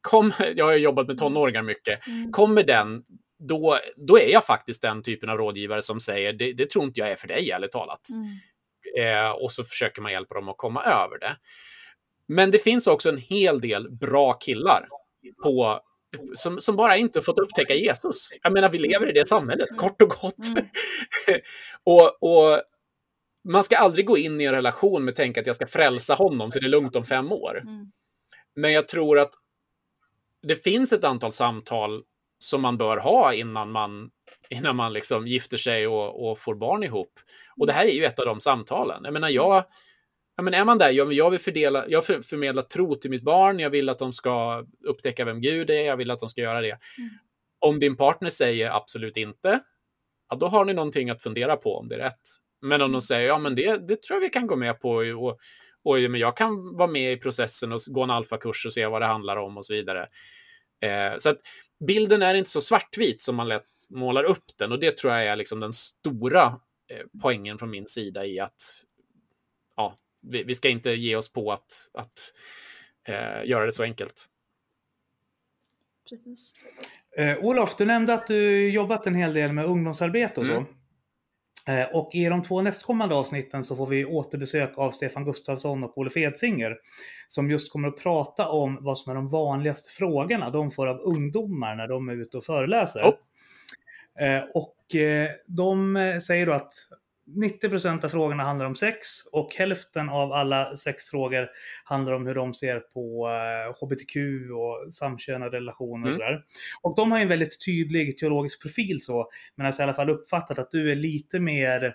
kom, jag har jobbat med tonåringar mycket. Mm. Kommer den, då, då är jag faktiskt den typen av rådgivare som säger det, det tror inte jag är för dig, ärligt talat. Mm. Eh, och så försöker man hjälpa dem att komma över det. Men det finns också en hel del bra killar på, som, som bara inte fått upptäcka Jesus. Jag menar, vi lever i det samhället, kort och gott. Mm. och, och man ska aldrig gå in i en relation med tänka att jag ska frälsa honom så det är lugnt om fem år. Mm. Men jag tror att det finns ett antal samtal som man bör ha innan man, innan man liksom gifter sig och, och får barn ihop. Och det här är ju ett av de samtalen. Jag menar, jag, ja, men är man där, jag, jag vill fördela, jag för, förmedla tro till mitt barn, jag vill att de ska upptäcka vem Gud är, jag vill att de ska göra det. Mm. Om din partner säger absolut inte, ja, då har ni någonting att fundera på om det är rätt. Men om de säger ja, men det, det tror jag vi kan gå med på och, och men jag kan vara med i processen och gå en alfakurs och se vad det handlar om och så vidare. Eh, så att bilden är inte så svartvit som man lätt målar upp den och det tror jag är liksom den stora eh, poängen från min sida i att ja, vi, vi ska inte ge oss på att, att eh, göra det så enkelt. Precis. Eh, Olof, du nämnde att du jobbat en hel del med ungdomsarbete och så. Mm. Eh, och i de två nästkommande avsnitten så får vi återbesök av Stefan Gustafsson och Olle Fedsinger. Som just kommer att prata om vad som är de vanligaste frågorna de får av ungdomar när de är ute och föreläser. Oh. Och eh, de säger då att 90% av frågorna handlar om sex och hälften av alla sexfrågor handlar om hur de ser på hbtq och samkönade relationer och mm. sådär. Och de har en väldigt tydlig teologisk profil så, men alltså i alla fall uppfattat att du är lite mer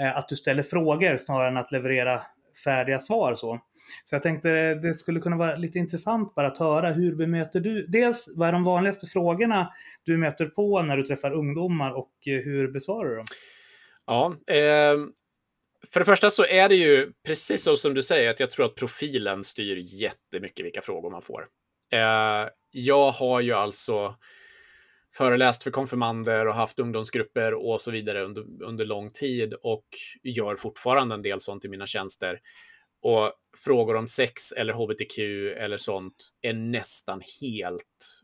eh, att du ställer frågor snarare än att leverera färdiga svar så. Så jag tänkte det skulle kunna vara lite intressant bara att höra hur bemöter du, dels vad är de vanligaste frågorna du möter på när du träffar ungdomar och hur besvarar du dem? Ja, eh, för det första så är det ju precis så som du säger, att jag tror att profilen styr jättemycket vilka frågor man får. Eh, jag har ju alltså föreläst för konfirmander och haft ungdomsgrupper och så vidare under, under lång tid och gör fortfarande en del sånt i mina tjänster. Och frågor om sex eller hbtq eller sånt är nästan helt,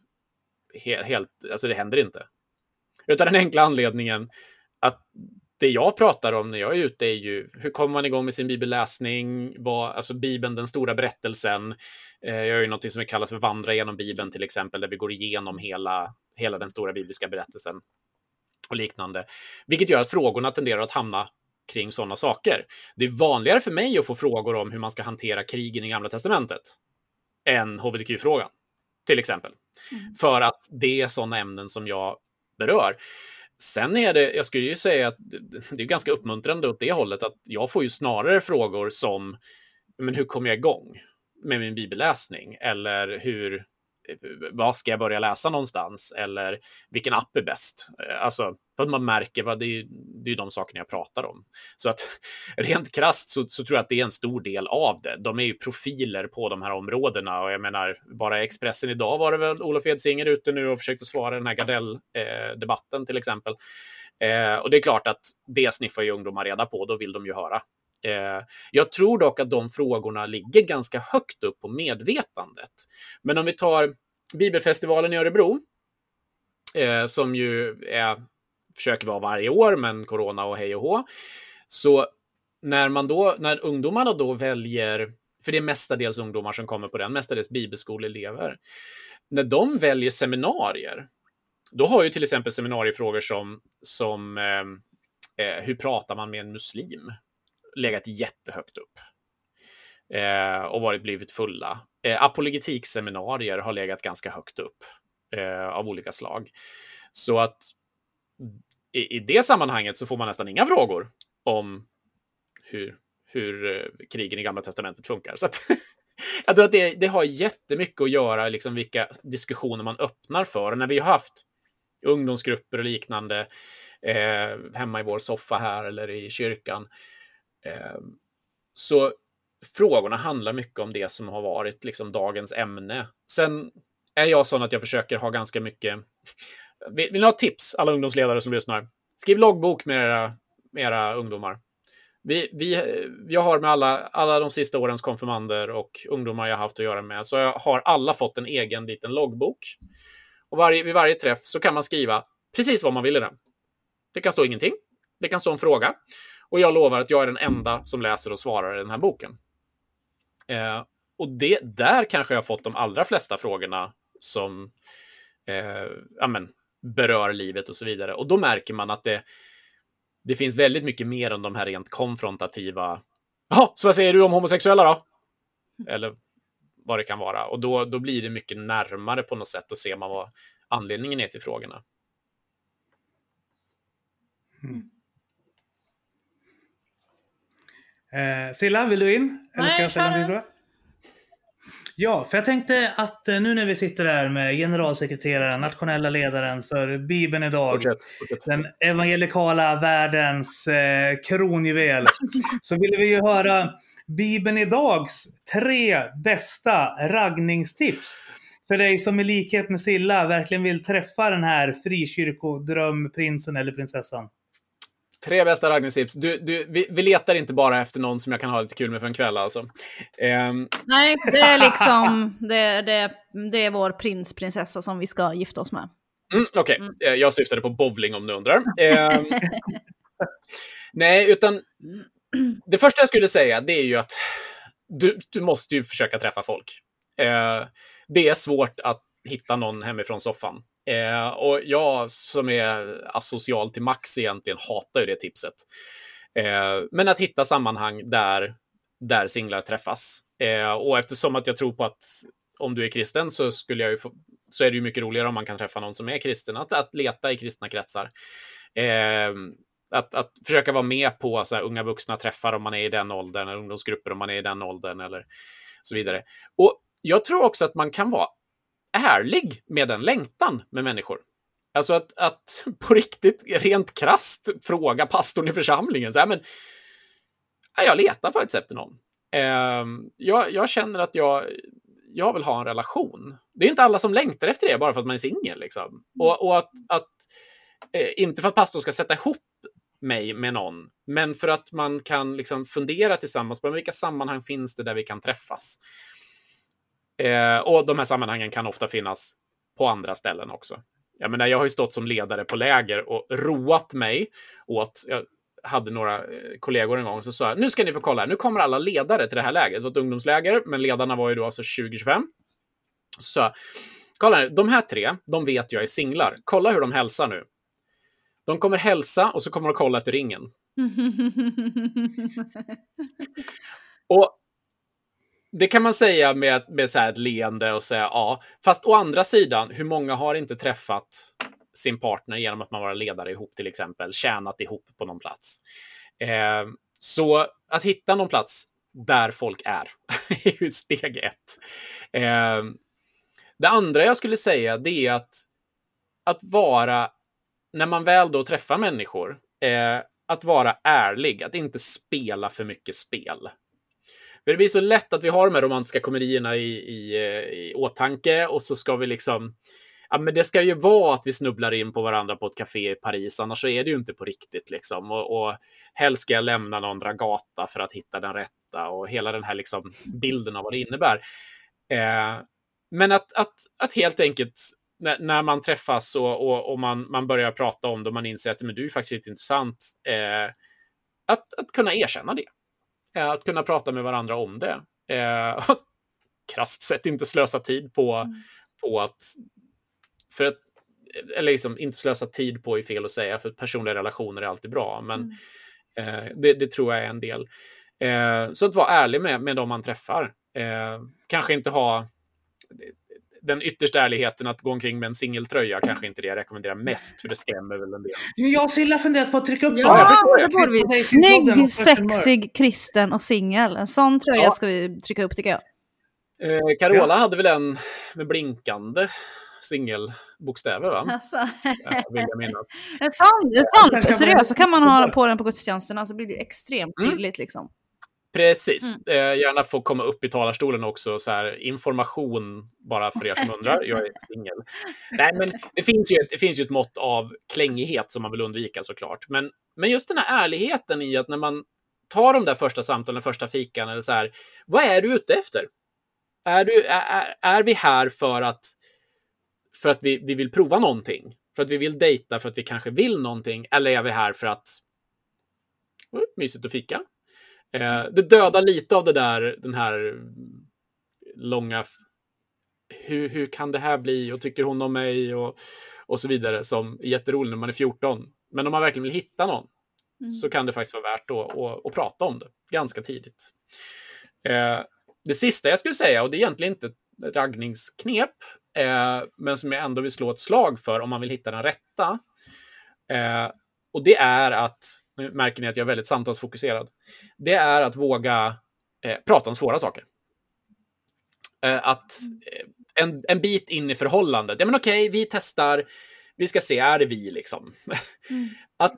helt, helt alltså det händer inte. Utan den enkla anledningen att det jag pratar om när jag är ute är ju hur kommer man igång med sin bibelläsning? Vad, alltså Bibeln, den stora berättelsen. Eh, jag gör ju något som kallas för vandra genom Bibeln till exempel, där vi går igenom hela, hela den stora bibliska berättelsen och liknande. Vilket gör att frågorna tenderar att hamna kring sådana saker. Det är vanligare för mig att få frågor om hur man ska hantera krigen i Gamla Testamentet än hbtq-frågan, till exempel. Mm. För att det är sådana ämnen som jag berör. Sen är det, jag skulle ju säga att det är ganska uppmuntrande åt det hållet att jag får ju snarare frågor som, men hur kommer jag igång med min bibelläsning? Eller hur, vad ska jag börja läsa någonstans? Eller vilken app är bäst? Eh, alltså, för att man märker vad det är, det är de sakerna jag pratar om. Så att rent krast så, så, tror jag att det är en stor del av det. De är ju profiler på de här områdena och jag menar, bara i Expressen idag var det väl Olof Edsinger ute nu och försökte svara den här Gardell-debatten eh, till exempel. Eh, och det är klart att det sniffar ju ungdomar reda på, då vill de ju höra. Eh, jag tror dock att de frågorna ligger ganska högt upp på medvetandet. Men om vi tar Bibelfestivalen i Örebro, eh, som ju är, försöker vara varje år, men corona och hej och hå. Så när, man då, när ungdomarna då väljer, för det är mestadels ungdomar som kommer på den, mestadels bibelskoleelever, när de väljer seminarier, då har ju till exempel seminariefrågor som, som eh, eh hur pratar man med en muslim? Legat jättehögt upp eh, och varit blivit fulla. Eh, apologetikseminarier har legat ganska högt upp eh, av olika slag. Så att i, i, det sammanhanget så får man nästan inga frågor om hur, hur eh, krigen i Gamla Testamentet funkar. Så att, jag tror att det, det har jättemycket att göra, liksom vilka diskussioner man öppnar för. Och när vi har haft ungdomsgrupper och liknande eh, hemma i vår soffa här eller i kyrkan, Ehm, så frågorna handlar mycket om det som har varit liksom dagens ämne. Sen är jag sån att jag försöker ha ganska mycket... Vill, vill ni ha tips, alla ungdomsledare som lyssnar? Skriv loggbok med era, med era ungdomar. Vi, vi, jag har med alla, alla de sista årens konfirmander och ungdomar jag haft att göra med, så jag har alla fått en egen liten loggbok. Och varje, vid varje träff så kan man skriva precis vad man vill i den. Det kan stå ingenting. Det kan stå en fråga. Och jag lovar att jag är den enda som läser och svarar i den här boken. Eh, och det, där kanske jag har fått de allra flesta frågorna som eh, amen, berör livet och så vidare. Och då märker man att det, det finns väldigt mycket mer än de här rent konfrontativa. Jaha, så vad säger du om homosexuella då? Eller vad det kan vara. Och då, då blir det mycket närmare på något sätt och ser man vad anledningen är till frågorna. Mm. Eh, Silla, vill du in? Eller Nej, ska jag ställa en kör till fråga? Ja, för jag tänkte att eh, nu när vi sitter här med generalsekreteraren, nationella ledaren för Bibeln idag, Fortsätt. fortsätt. den evangelikala världens eh, kronjuvel, så ville vi ju höra Bibeln idags tre bästa raggningstips. För dig som i likhet med Silla verkligen vill träffa den här frikyrkodrömprinsen eller prinsessan. Tre bästa raggningstips. Du, du, vi, vi letar inte bara efter någon som jag kan ha lite kul med för en kväll alltså. Ehm, Nej, det är liksom det, det, det är vår prins, prinsessa som vi ska gifta oss med. Mm, Okej, Eh, jag syftade på bowling om du undrar. Ehm, nej, utan det första jag skulle säga det är ju att du, du måste ju försöka träffa folk. Eh, det är svårt att hitta någon hemifrån soffan. Eh, och jag som är asocial till max egentligen hatar ju det tipset. Eh, men att hitta sammanhang där, där singlar träffas. Eh, och eftersom att jag tror på att om du är kristen så skulle jag ju få, så är det ju mycket roligare om man kan träffa någon som är kristen, att, att leta i kristna kretsar. Eh, att, att försöka vara med på så här, unga vuxna träffar om man är i den åldern, eller ungdomsgrupper om man är i den åldern eller så vidare. Och jag tror också att man kan vara ärlig med den längtan med människor. Alltså att, att på riktigt, rent krast fråga pastorn i församlingen. Så här, men, ja, jag letar faktiskt efter någon. Eh, jag, jag känner att jag, jag vill ha en relation. Det är inte alla som längtar efter det bara för att man är singel. Liksom. Och, och att, att eh, inte för att pastorn ska sätta ihop mig med någon, men för att man kan liksom fundera tillsammans på vilka sammanhang finns det där vi kan träffas. Eh, och de här sammanhangen kan ofta finnas på andra ställen också. Jag menar, jag har ju stått som ledare på läger och roat mig åt, jag hade några eh, kollegor en gång så sa, jag, nu ska ni få kolla, här. nu kommer alla ledare till det här lägret. Det var ett ungdomsläger, men ledarna var ju då alltså 2025. Så, kolla här, de här tre, de vet jag är singlar. Kolla hur de hälsar nu. De kommer hälsa och så kommer de kolla efter ringen. Det kan man säga med, med så här ett leende och säga ja. Fast å andra sidan, hur många har inte träffat sin partner genom att man var ledare ihop till exempel, tjänat ihop på någon plats. Eh, så att hitta någon plats där folk är, är ju steg ett. Eh, det andra jag skulle säga, det är att, att vara, när man väl då träffar människor, eh, att vara ärlig, att inte spela för mycket spel. Men det blir så lätt att vi har de här romantiska komedierna i, i, eh, i åtanke och så ska vi liksom Ja, men det ska ju vara att vi snubblar in på varandra på ett café i Paris, annars så är det ju inte på riktigt. Liksom. Och, och helst ska jag lämna någon dragata för att hitta den rätta och hela den här liksom, bilden av vad det innebär. Eh, men att, att, att helt enkelt när, när man träffas och, och, och, man, man börjar prata om det och man inser att men du är faktiskt lite intressant, eh, att, att kunna erkänna det. Eh, att kunna prata med varandra om det. Eh, att krasst sett inte slösa tid på, mm. på att... För att eller liksom inte slösa tid på är fel att säga, för personliga relationer är alltid bra, men mm. eh, det, det, tror jag är en del. Eh, så att vara ärlig med, med dem man träffar. Eh, kanske inte ha den yttersta ärligheten att gå omkring med en singeltröja kanske inte det jag rekommenderar mest, för det skrämmer väl en del. Jag och Silla funderat på att trycka upp Ja, sådana. det borde vi. Snygg, sexig, kristen och singel. En sån tröja Ja. ska vi trycka upp tycker jag. Eh, Carola hade väl en med blinkande singelbokstäver, va? Alltså. Eh, vill jag minnas. En sån, en sån seriöst, så kan man ha på den på gudstjänsterna så blir det extremt Mm. tydligt liksom. Precis. Eh, gärna få komma upp i talarstolen också. Så här, information bara för er som undrar. Jag är singel. Nej, men det finns, ju ett, det finns ju ett mått av klängighet som man vill undvika såklart. Men, men just den här ärligheten i att när man tar de där första samtalen, första fikan, eller så här, vad är du ute efter? Är, du, är, är vi här för att, för att vi, vi vill prova någonting? För att vi vill dejta, för att vi kanske vill någonting? Eller är vi här för att oh, mysigt att fika? Eh, det dödar lite av det där, den här långa hur, hur kan det här bli och tycker hon om mig och, och så vidare som är jätteroligt när man är 14. Men om man verkligen vill hitta någon mm. så kan det faktiskt vara värt att, att, att prata om det ganska tidigt. Eh, det sista jag skulle säga, och det är egentligen inte ett raggningsknep, eh, men som jag ändå vill slå ett slag för om man vill hitta den rätta. Eh, och det är att, nu märker ni att jag är väldigt samtalsfokuserad, det är att våga eh, prata om svåra saker. Eh, att eh, en, en bit in i förhållandet, ja men okej, vi testar, vi ska se, är det vi liksom? Mm. att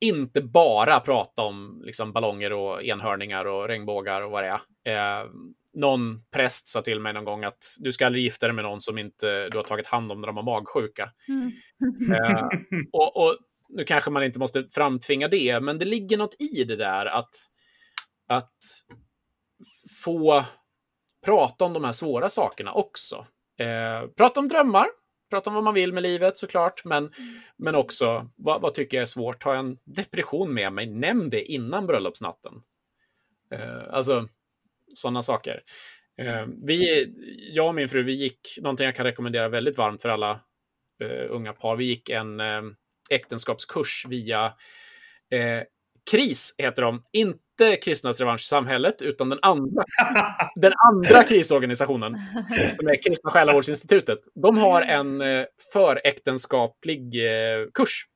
inte bara prata om liksom, ballonger och enhörningar och regnbågar och vad det är. Eh, någon präst sa till mig någon gång att du ska aldrig gifta dig med någon som inte du har tagit hand om när de har magsjuka. Mm. eh, och, och, nu kanske man inte måste framtvinga det, men det ligger något i det där att, att få prata om de här svåra sakerna också. Eh, prata om drömmar, prata om vad man vill med livet såklart, men, mm. men också vad, vad, tycker jag är svårt? Har jag en depression med mig? Nämn det innan bröllopsnatten. Eh, alltså, sådana saker. Eh, vi, jag och min fru, vi gick, någonting jag kan rekommendera väldigt varmt för alla eh, unga par, vi gick en eh, äktenskapskurs via eh, KRIS, heter de. Inte Kristnas revanschsamhället, utan den andra, den andra krisorganisationen, som är Kristna själavårdsinstitutet. De har en eh, föräktenskaplig eh, kurs.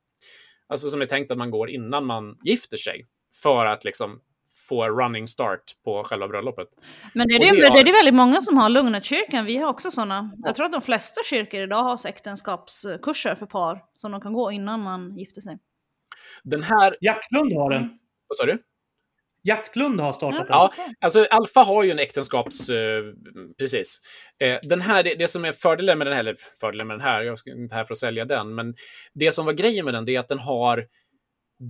Alltså som är tänkt att man går innan man gifter sig. För att liksom få running start på själva bröllopet. Men det är, det, har... det är väldigt många som har Lugnetkyrkan. Vi har också sådana. Jag tror att de flesta kyrkor idag har äktenskapskurser för par som de kan gå innan man gifter sig. Den här... Jaktlund har den. Vad sa du? Jaktlund har startat den. Ja, alltså Alfa har ju en äktenskaps... Eh, precis. Eh, den här, det, det, som är fördelen med den här, eller fördelen med den här, jag är inte här för att sälja den, men det som var grejen med den, det är att den har...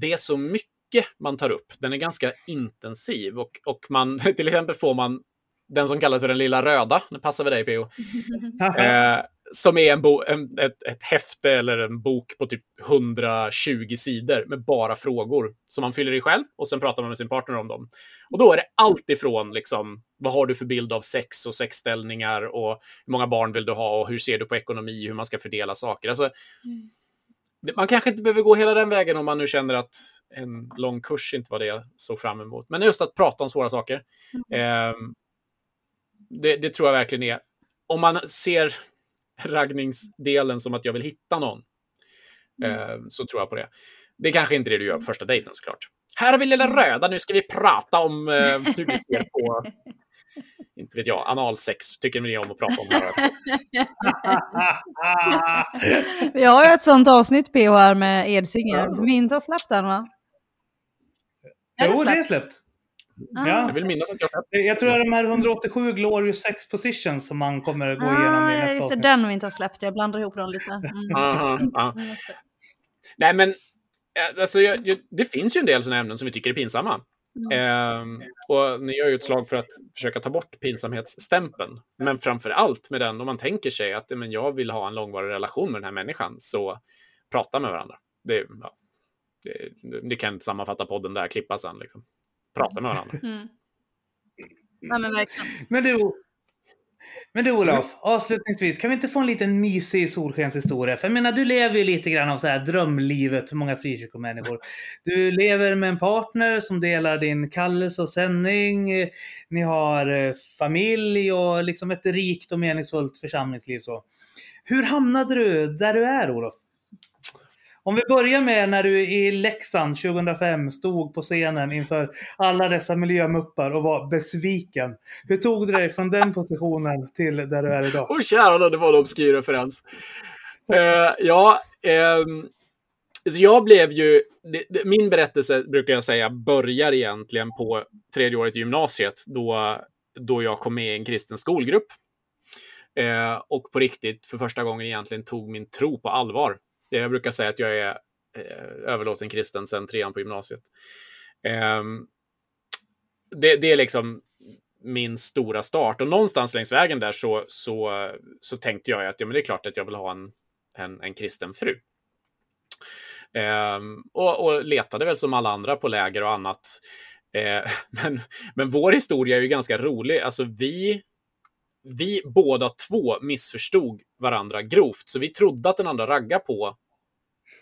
Det är så mycket man tar upp. Den är ganska intensiv och, och man, till exempel får man den som kallas för den lilla röda, nu passar vi dig PO, eh, som är en, bo, en ett, ett häfte eller en bok på typ 120 sidor med bara frågor som man fyller i själv och sen pratar man med sin partner om dem. Och då är det allt ifrån liksom, vad har du för bild av sex och sexställningar och hur många barn vill du ha och hur ser du på ekonomi, hur man ska fördela saker. Alltså, mm man kanske inte behöver gå hela den vägen om man nu känner att en lång kurs inte var det jag såg fram emot. Men just att prata om svåra saker. Eh, det, det, tror jag verkligen är. Om man ser raggningsdelen som att jag vill hitta någon, eh, så tror jag på det. Det är kanske inte det du gör på första dejten såklart. Här har vi lilla röda, nu ska vi prata om eh, hur vi ser på inte vet jag, analsex tycker ni om att prata om. vi har ju ett sånt avsnitt PH här med Edsinger som vi inte har släppt än va? Jo, det, det är släppt. Ah. Ja. Jag vill minnas att jag släppt. Jag tror det är de här 187 Glorious Sex Positions som man kommer gå ah, igenom i nästa just det, den vi inte har släppt. Jag blandar ihop dem lite. Mm. Aha, aha. Nej, men alltså, jag, jag, det finns ju en del sådana ämnen som vi tycker är pinsamma. Eh, och ni gör ju ett slag för att försöka ta bort pinsamhetsstämpeln. Men framför allt med den, om man tänker sig att men jag vill ha en långvarig relation med den här människan, så prata med varandra. Det, ja, det, det kan inte sammanfatta podden där, klippa sen. Liksom. Prata med varandra. Mm. Ja, men. Men du, men du Olof, avslutningsvis, kan vi inte få en liten mysig solskenshistoria? För jag menar, du lever ju lite grann av så här drömlivet för många frikyrkomänniskor. Du lever med en partner som delar din kallelse och sändning. Ni har eh, familj och liksom ett rikt och meningsfullt församlingsliv. Så. Hur hamnade du där du är Olof? Om vi börjar med när du i Leksand 2005 stod på scenen inför alla dessa miljömuppar och var besviken. Hur tog du dig från den positionen till där du är idag? Åh oh, kära det var en obskyr referens. Uh, ja, um, så jag blev ju, det, det, min berättelse brukar jag säga börjar egentligen på tredje året i gymnasiet då, då jag kom med i en kristen skolgrupp. Uh, och på riktigt för första gången egentligen tog min tro på allvar. Jag brukar säga att jag är eh, överlåten kristen sedan trean på gymnasiet. Ehm, det, det är liksom min stora start. Och någonstans längs vägen där så, så, så tänkte jag att ja, men det är klart att jag vill ha en, en, en kristen fru. Ehm, och, och, letade väl som alla andra på läger och annat. Eh, men, men vår historia är ju ganska rolig. Alltså vi, vi båda två missförstod varandra grovt, så vi trodde att den andra raggade på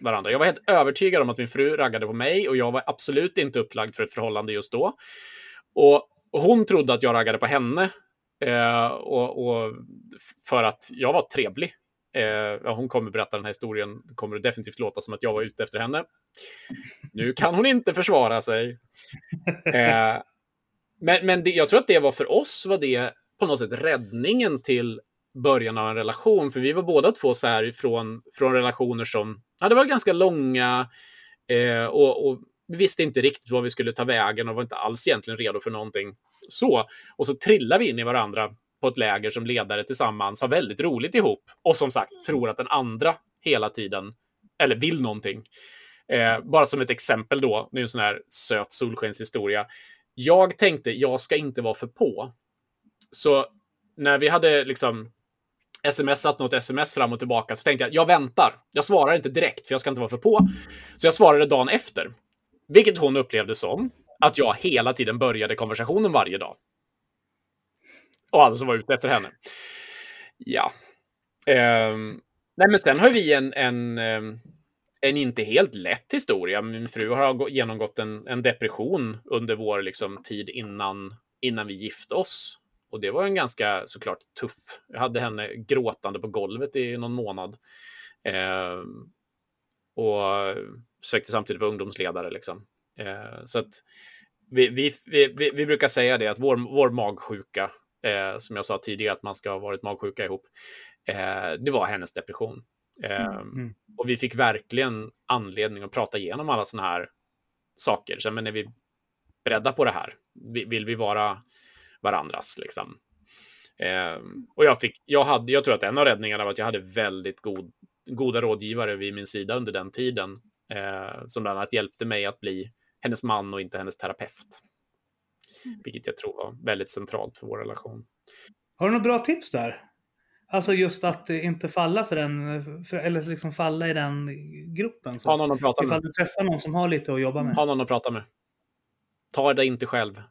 varandra. Jag var helt övertygad om att min fru raggade på mig och jag var absolut inte upplagd för ett förhållande just då. Och hon trodde att jag raggade på henne eh, och, och, för att jag var trevlig. Eh, hon kommer berätta den här historien. Det kommer definitivt låta som att jag var ute efter henne. Nu kan hon inte försvara sig. Eh, men men det, jag tror att det var för oss var det på något sätt räddningen till början av en relation. För vi var båda två så här från, från relationer som ja, det var ganska långa eh, och, och vi visste inte riktigt vad vi skulle ta vägen och var inte alls egentligen redo för någonting. Så, och så trillar vi in i varandra på ett läger som ledare tillsammans, har väldigt roligt ihop och som sagt tror att den andra hela tiden, eller vill någonting. Eh, bara som ett exempel då, nu är en sån här söt solskenshistoria. Jag tänkte, jag ska inte vara för på. Så när vi hade liksom smsat något sms fram och tillbaka så tänkte jag, jag väntar. Jag svarar inte direkt, för jag ska inte vara för på. Så jag svarade dagen efter. Vilket hon upplevde som att jag hela tiden började konversationen varje dag. Och alltså var ute efter henne. Ja. Um, nej, men sen har vi en, en, ehm, en inte helt lätt historia. Min fru har genomgått en, en depression under vår liksom, tid innan, innan vi gifte oss. Och det var en ganska såklart tuff. Jag hade henne gråtande på golvet i någon månad. Eh, och sökte samtidigt vara ungdomsledare. Liksom. Eh, så att vi, vi, vi, vi, brukar säga det att vår, vår magsjuka, eh, som jag sa tidigare att man ska ha varit magsjuka ihop, eh, det var hennes depression. Eh, mm. mm. Och vi fick verkligen anledning att prata igenom alla sådana här saker. Så, men är vi beredda på det här? Vill vi vara varandras? Liksom? Eh, och jag, fick, jag, hade, jag tror att en av räddningarna var att jag hade väldigt god, goda rådgivare vid min sida under den tiden. Eh, som bland annat hjälpte mig att bli hennes man och inte hennes terapeut. Mm. Vilket jag tror var väldigt centralt för vår relation. Har du några bra tips där? Alltså just att inte falla för den, för, eller liksom falla i den gruppen. Så. Ha någon att prata med. Ifall du träffar någon som har lite att jobba med. Ha någon att prata med. Ta det inte själv.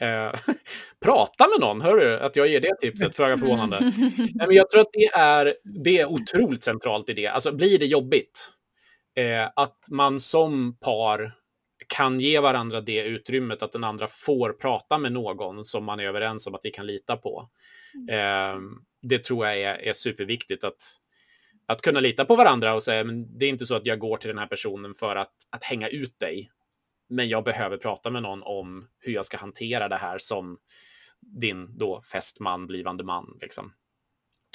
Eh, prata med någon, hör du? Att jag ger det tipset, föga förvånande. Nej, men jag tror att det är, det är otroligt centralt i det. Alltså blir det jobbigt, eh, att man som par kan ge varandra det utrymmet att den andra får prata med någon som man är överens om att vi kan lita på. Eh, det tror jag är, är superviktigt att, att kunna lita på varandra och säga, men det är inte så att jag går till den här personen för att, att hänga ut dig. Men jag behöver prata med någon om hur jag ska hantera det här som din då fästman, blivande man. Liksom.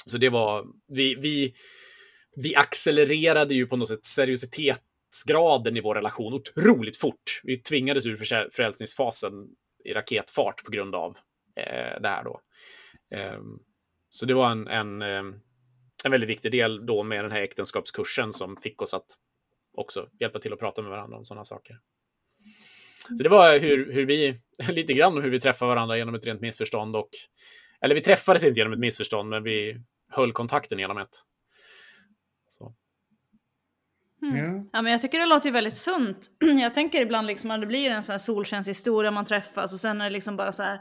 Så det var, vi, vi, vi accelererade ju på något sätt seriositetsgraden i vår relation otroligt fort. Vi tvingades ur förälskningsfasen i raketfart på grund av eh, det här då. Eh, så det var en, en, eh, en väldigt viktig del då med den här äktenskapskursen som fick oss att också hjälpa till att prata med varandra om sådana saker. Så det var hur, hur vi, lite grann om hur vi träffade varandra genom ett rent missförstånd och, eller vi träffades inte genom ett missförstånd, men vi höll kontakten genom ett. Så. Mm. Ja, men jag tycker det låter ju väldigt sunt. Jag tänker ibland liksom att det blir en sån här solskenshistoria man träffas och sen är det liksom bara så här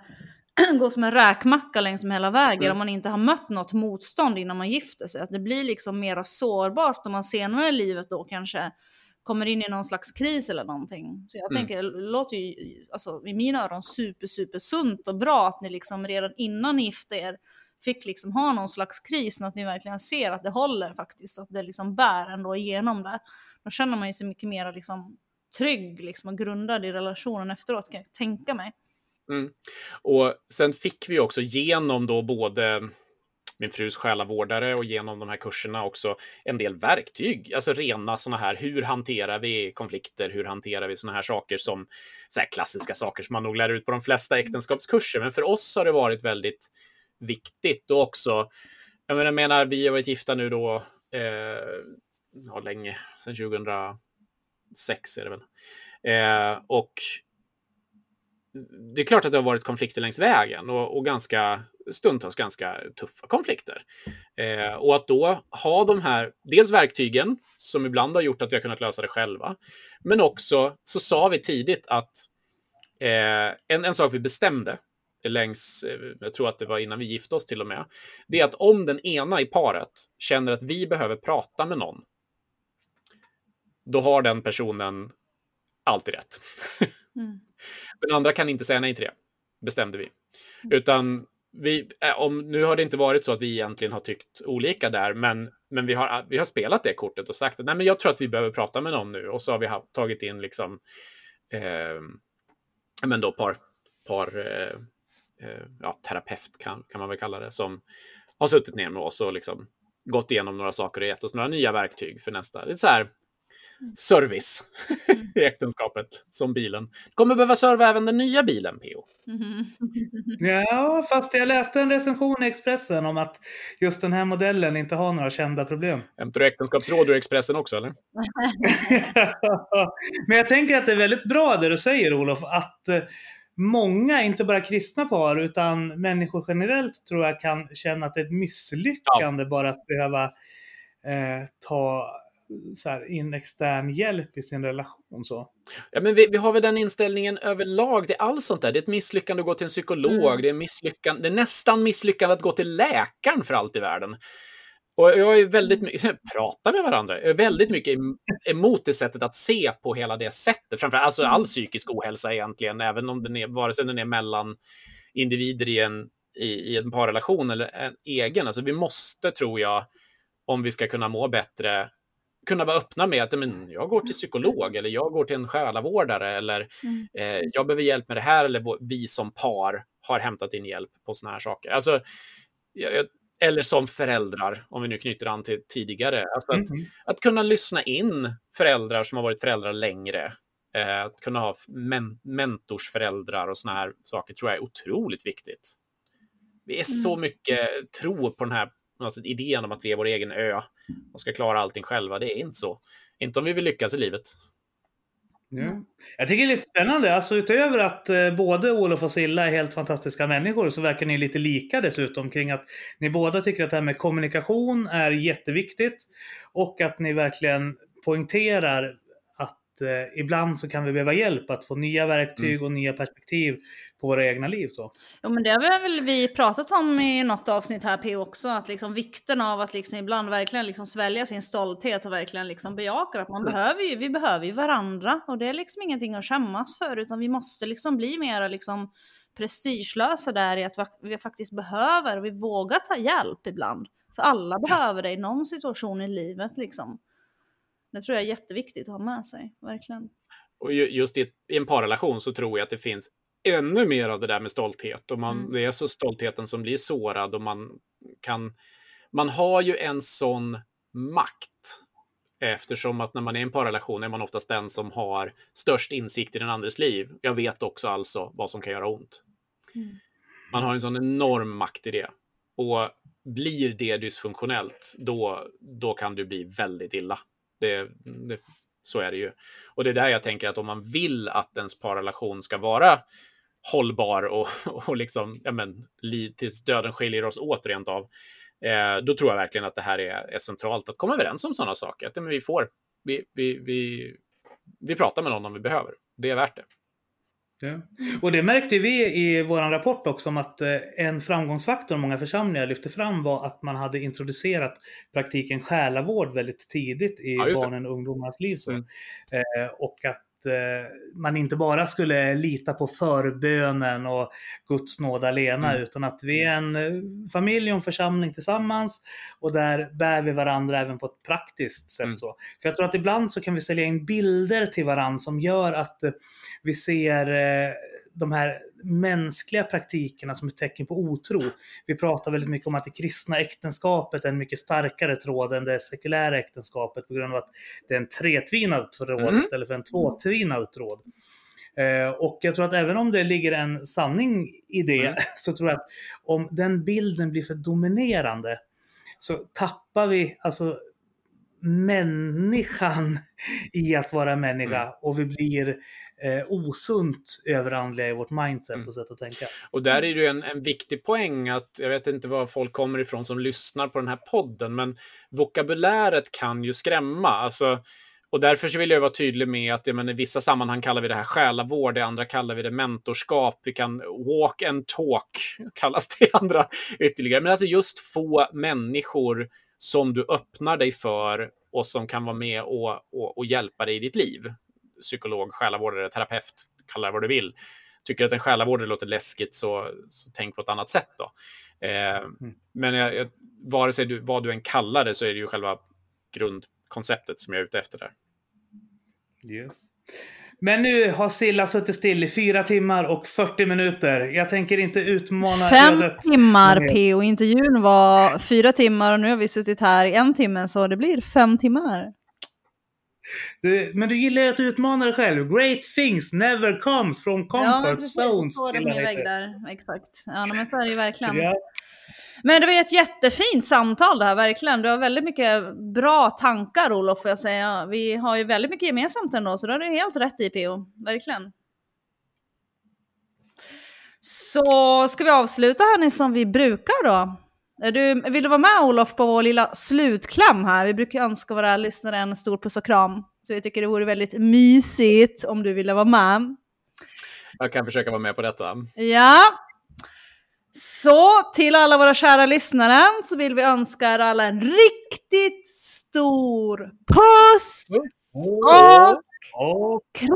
gå som en räkmacka längs med hela vägen mm. om man inte har mött något motstånd innan man gifter sig. Att det blir liksom mera sårbart om man senare i livet då kanske kommer in i någon slags kris eller någonting. Så jag mm. tänker, det låter ju alltså, i mina öron super, super sunt och bra att ni liksom redan innan ni gifte er fick liksom ha någon slags kris, att ni verkligen ser att det håller faktiskt, att det liksom bär ändå igenom det. Då känner man ju sig mycket mer liksom trygg liksom, och grundad i relationen efteråt kan jag tänka mig. Mm. Och sen fick vi också genom då både min frus själavårdare och genom de här kurserna också en del verktyg, alltså rena sådana här, hur hanterar vi konflikter, hur hanterar vi sådana här saker som så här klassiska saker som man nog lär ut på de flesta äktenskapskurser. Men för oss har det varit väldigt viktigt och också, jag menar, jag menar vi har varit gifta nu då, eh, ja, länge, sedan 2006 är det väl. Eh, och det är klart att det har varit konflikter längs vägen och, och ganska stundtals ganska tuffa konflikter. Eh, och att då ha de här, dels verktygen som ibland har gjort att vi har kunnat lösa det själva, men också så sa vi tidigt att eh, en, en sak vi bestämde längs, eh, jag tror att det var innan vi gifte oss till och med, det är att om den ena i paret känner att vi behöver prata med någon, då har den personen alltid rätt. Mm. Den andra kan inte säga nej till det, bestämde vi. Utan vi, eh, om, nu har det inte varit så att vi egentligen har tyckt olika där, men, men vi, har, eh, vi har spelat det kortet och sagt att nej, men jag tror att vi behöver prata med någon nu. Och så har vi tagit in liksom, eh, men då par, par eh, eh, ja, terapeut kan, kan man väl kalla det, som har suttit ner med oss och liksom gått igenom några saker och gett oss några nya verktyg för nästa. Det är så här, service i äktenskapet, som bilen. Kommer behöva serva även den nya bilen, PO. Mm. Ja, fast jag läste en recension i Expressen om att just den här modellen inte har några kända problem. Hämtar du äktenskapsråd ur Expressen också, eller? Men jag tänker att det är väldigt bra det du säger, Olof, att eh, många, inte bara kristna par, utan människor generellt tror jag kan känna att det är ett misslyckande ja. bara att behöva eh, ta så här, in extern hjälp i sin relation. Så. Ja, men vi, vi har väl den inställningen överlag. Det är allt sånt där. Det är ett misslyckande att gå till en psykolog. Mm. Det, är misslyckande, det är nästan misslyckande att gå till läkaren för allt i världen. Och jag är väldigt mycket, prata med varandra, jag är väldigt mycket emot det sättet att se på hela det sättet. Framförallt alltså all mm. psykisk ohälsa egentligen, även om den är, vare sig den är mellan individer i en, i, i en parrelation eller en egen. Alltså vi måste, tror jag, om vi ska kunna må bättre, kunna vara öppna med att men, jag går till psykolog eller jag går till en själavårdare eller mm. eh, jag behöver hjälp med det här eller vi som par har hämtat in hjälp på såna här saker. Alltså, jag, eller som föräldrar, om vi nu knyter an till tidigare. Alltså att, mm. att kunna lyssna in föräldrar som har varit föräldrar längre. Eh, att kunna ha men mentorsföräldrar och såna här saker tror jag är otroligt viktigt. Vi är mm. så mycket tro på den här alltså, idén om att vi är vår egen ö och ska klara allting själva. Det är inte så. Inte om vi vill lyckas i livet. Ja. Jag tycker det är lite spännande. Alltså utöver att eh, både Olof och Silla är helt fantastiska människor så verkar ni lite lika dessutom kring att ni båda tycker att det här med kommunikation är jätteviktigt och att ni verkligen poängterar eh, ibland så kan vi behöva hjälp att få nya verktyg mm. och nya perspektiv på våra egna liv. Så. Ja, men det har väl vi pratat om i något avsnitt här P också, att liksom vikten av att liksom ibland verkligen liksom svälja sin stolthet och verkligen liksom bejaka att man mm. behöver ju, vi behöver ju varandra och det är liksom ingenting att skämmas för utan vi måste liksom bli mera liksom prestigelösa där i att vi faktiskt behöver och vi vågar ta hjälp ibland. För alla behöver det i någon situation i livet liksom. Det tror jag är jätteviktigt att ha med sig, verkligen. Och just i, en parrelation så tror jag att det finns ännu mer av det där med stolthet. Och man, mm. Det är så stoltheten som blir sårad och man kan... Man har ju en sån makt eftersom att när man är i en parrelation är man oftast den som har störst insikt i den andres liv. Jag vet också alltså vad som kan göra ont. Mm. Man har en sån enorm makt i det. Och blir det dysfunktionellt, då, då kan det bli väldigt illa. Det, det, så är det ju. Och det är där jag tänker att om man vill att ens parrelation ska vara hållbar och, och liksom, ja men, tills döden skiljer oss åt rent av, eh, då tror jag verkligen att det här är, är centralt att komma överens om sådana saker. Att men vi får, vi, vi, vi, vi pratar med någon om vi behöver. Det är värt det. Ja. Och det märkte vi i vår rapport också om att eh, en framgångsfaktor många församlingar lyfte fram var att man hade introducerat praktiken själavård väldigt tidigt i ja, barnen och ungdomarnas liv. Mm. Eh, och att man inte bara skulle lita på förbönen och Guds nåd alena, mm. utan att vi är en eh, familj och en församling tillsammans och där bär vi varandra även på ett praktiskt sätt. Mm. Så. För jag tror att ibland så kan vi sälja in bilder till varandra som gör att eh, vi ser de här mänskliga praktikerna som ett tecken på otro. Vi pratar väldigt mycket om att det kristna äktenskapet är en mycket starkare tråd än det sekulära äktenskapet på grund av att det är en tretvinad tråd Mm. istället för en tvåtvinad tråd. Eh, och jag tror att även om det ligger en sanning i det Mm. så tror jag att om den bilden blir för dominerande så tappar vi alltså människan i att vara människa Mm. och vi blir eh, osunt överandliga i vårt mindset Mm. och sätt att tänka. Och där är det ju en, en viktig poäng att, jag vet inte var folk kommer ifrån som lyssnar på den här podden, men vokabuläret kan ju skrämma. Alltså, och därför så vill jag vara tydlig med att menar, i vissa sammanhang kallar vi det här själavård, i andra kallar vi det mentorskap, vi kan walk and talk, kallas det i andra ytterligare. Men alltså just få människor som du öppnar dig för och som kan vara med och, och, och hjälpa dig i ditt liv. Psykolog, själavårdare, terapeut, kalla det vad du vill. Tycker att en själavårdare låter läskigt så, så tänk på ett annat sätt då. Eh, Men jag, jag, vare sig du, vad du än kallar det så är det ju själva grundkonceptet som jag är ute efter där. Yes. Men nu har Silla suttit still i fyra timmar och 40 minuter. Jag tänker inte utmana Fem ödet. timmar mer. P och intervjun var fyra timmar och nu har vi suttit här i en timme så det blir fem timmar. Du, men du gillar ju att utmana dig själv. Great things never comes from comfort zones. Så det Silla min vägg heter. där. Exakt. Ja, men så är det ju verkligen. Ja. Men det var ett jättefint samtal det här, verkligen. Du har väldigt mycket bra tankar Olof, får jag säga. Vi har ju väldigt mycket gemensamt ändå, så det har du helt rätt i PO. Verkligen. Så ska vi avsluta hörni som vi brukar då? Du, vill du vara med Olof på vår lilla slutkläm här? Vi brukar önska våra lyssnare en stor puss och kram. Så jag tycker det vore väldigt mysigt om du ville vara med. Jag kan försöka vara med på detta. Ja. Så till alla våra kära lyssnare så vill vi önska er alla en riktigt stor puss och Och kram!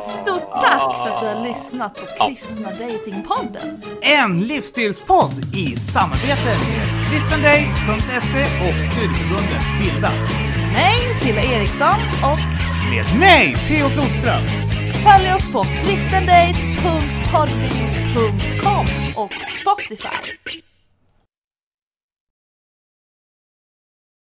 Stort tack för att du har lyssnat på Kristna Datingpodden. En livsstilspodd i samarbete med kristendate.se och studieförbundet Bilda. Mig, Silla Eriksson och Med mig, Theo Flodström. följ oss på kristendate.podbean.com och Spotify.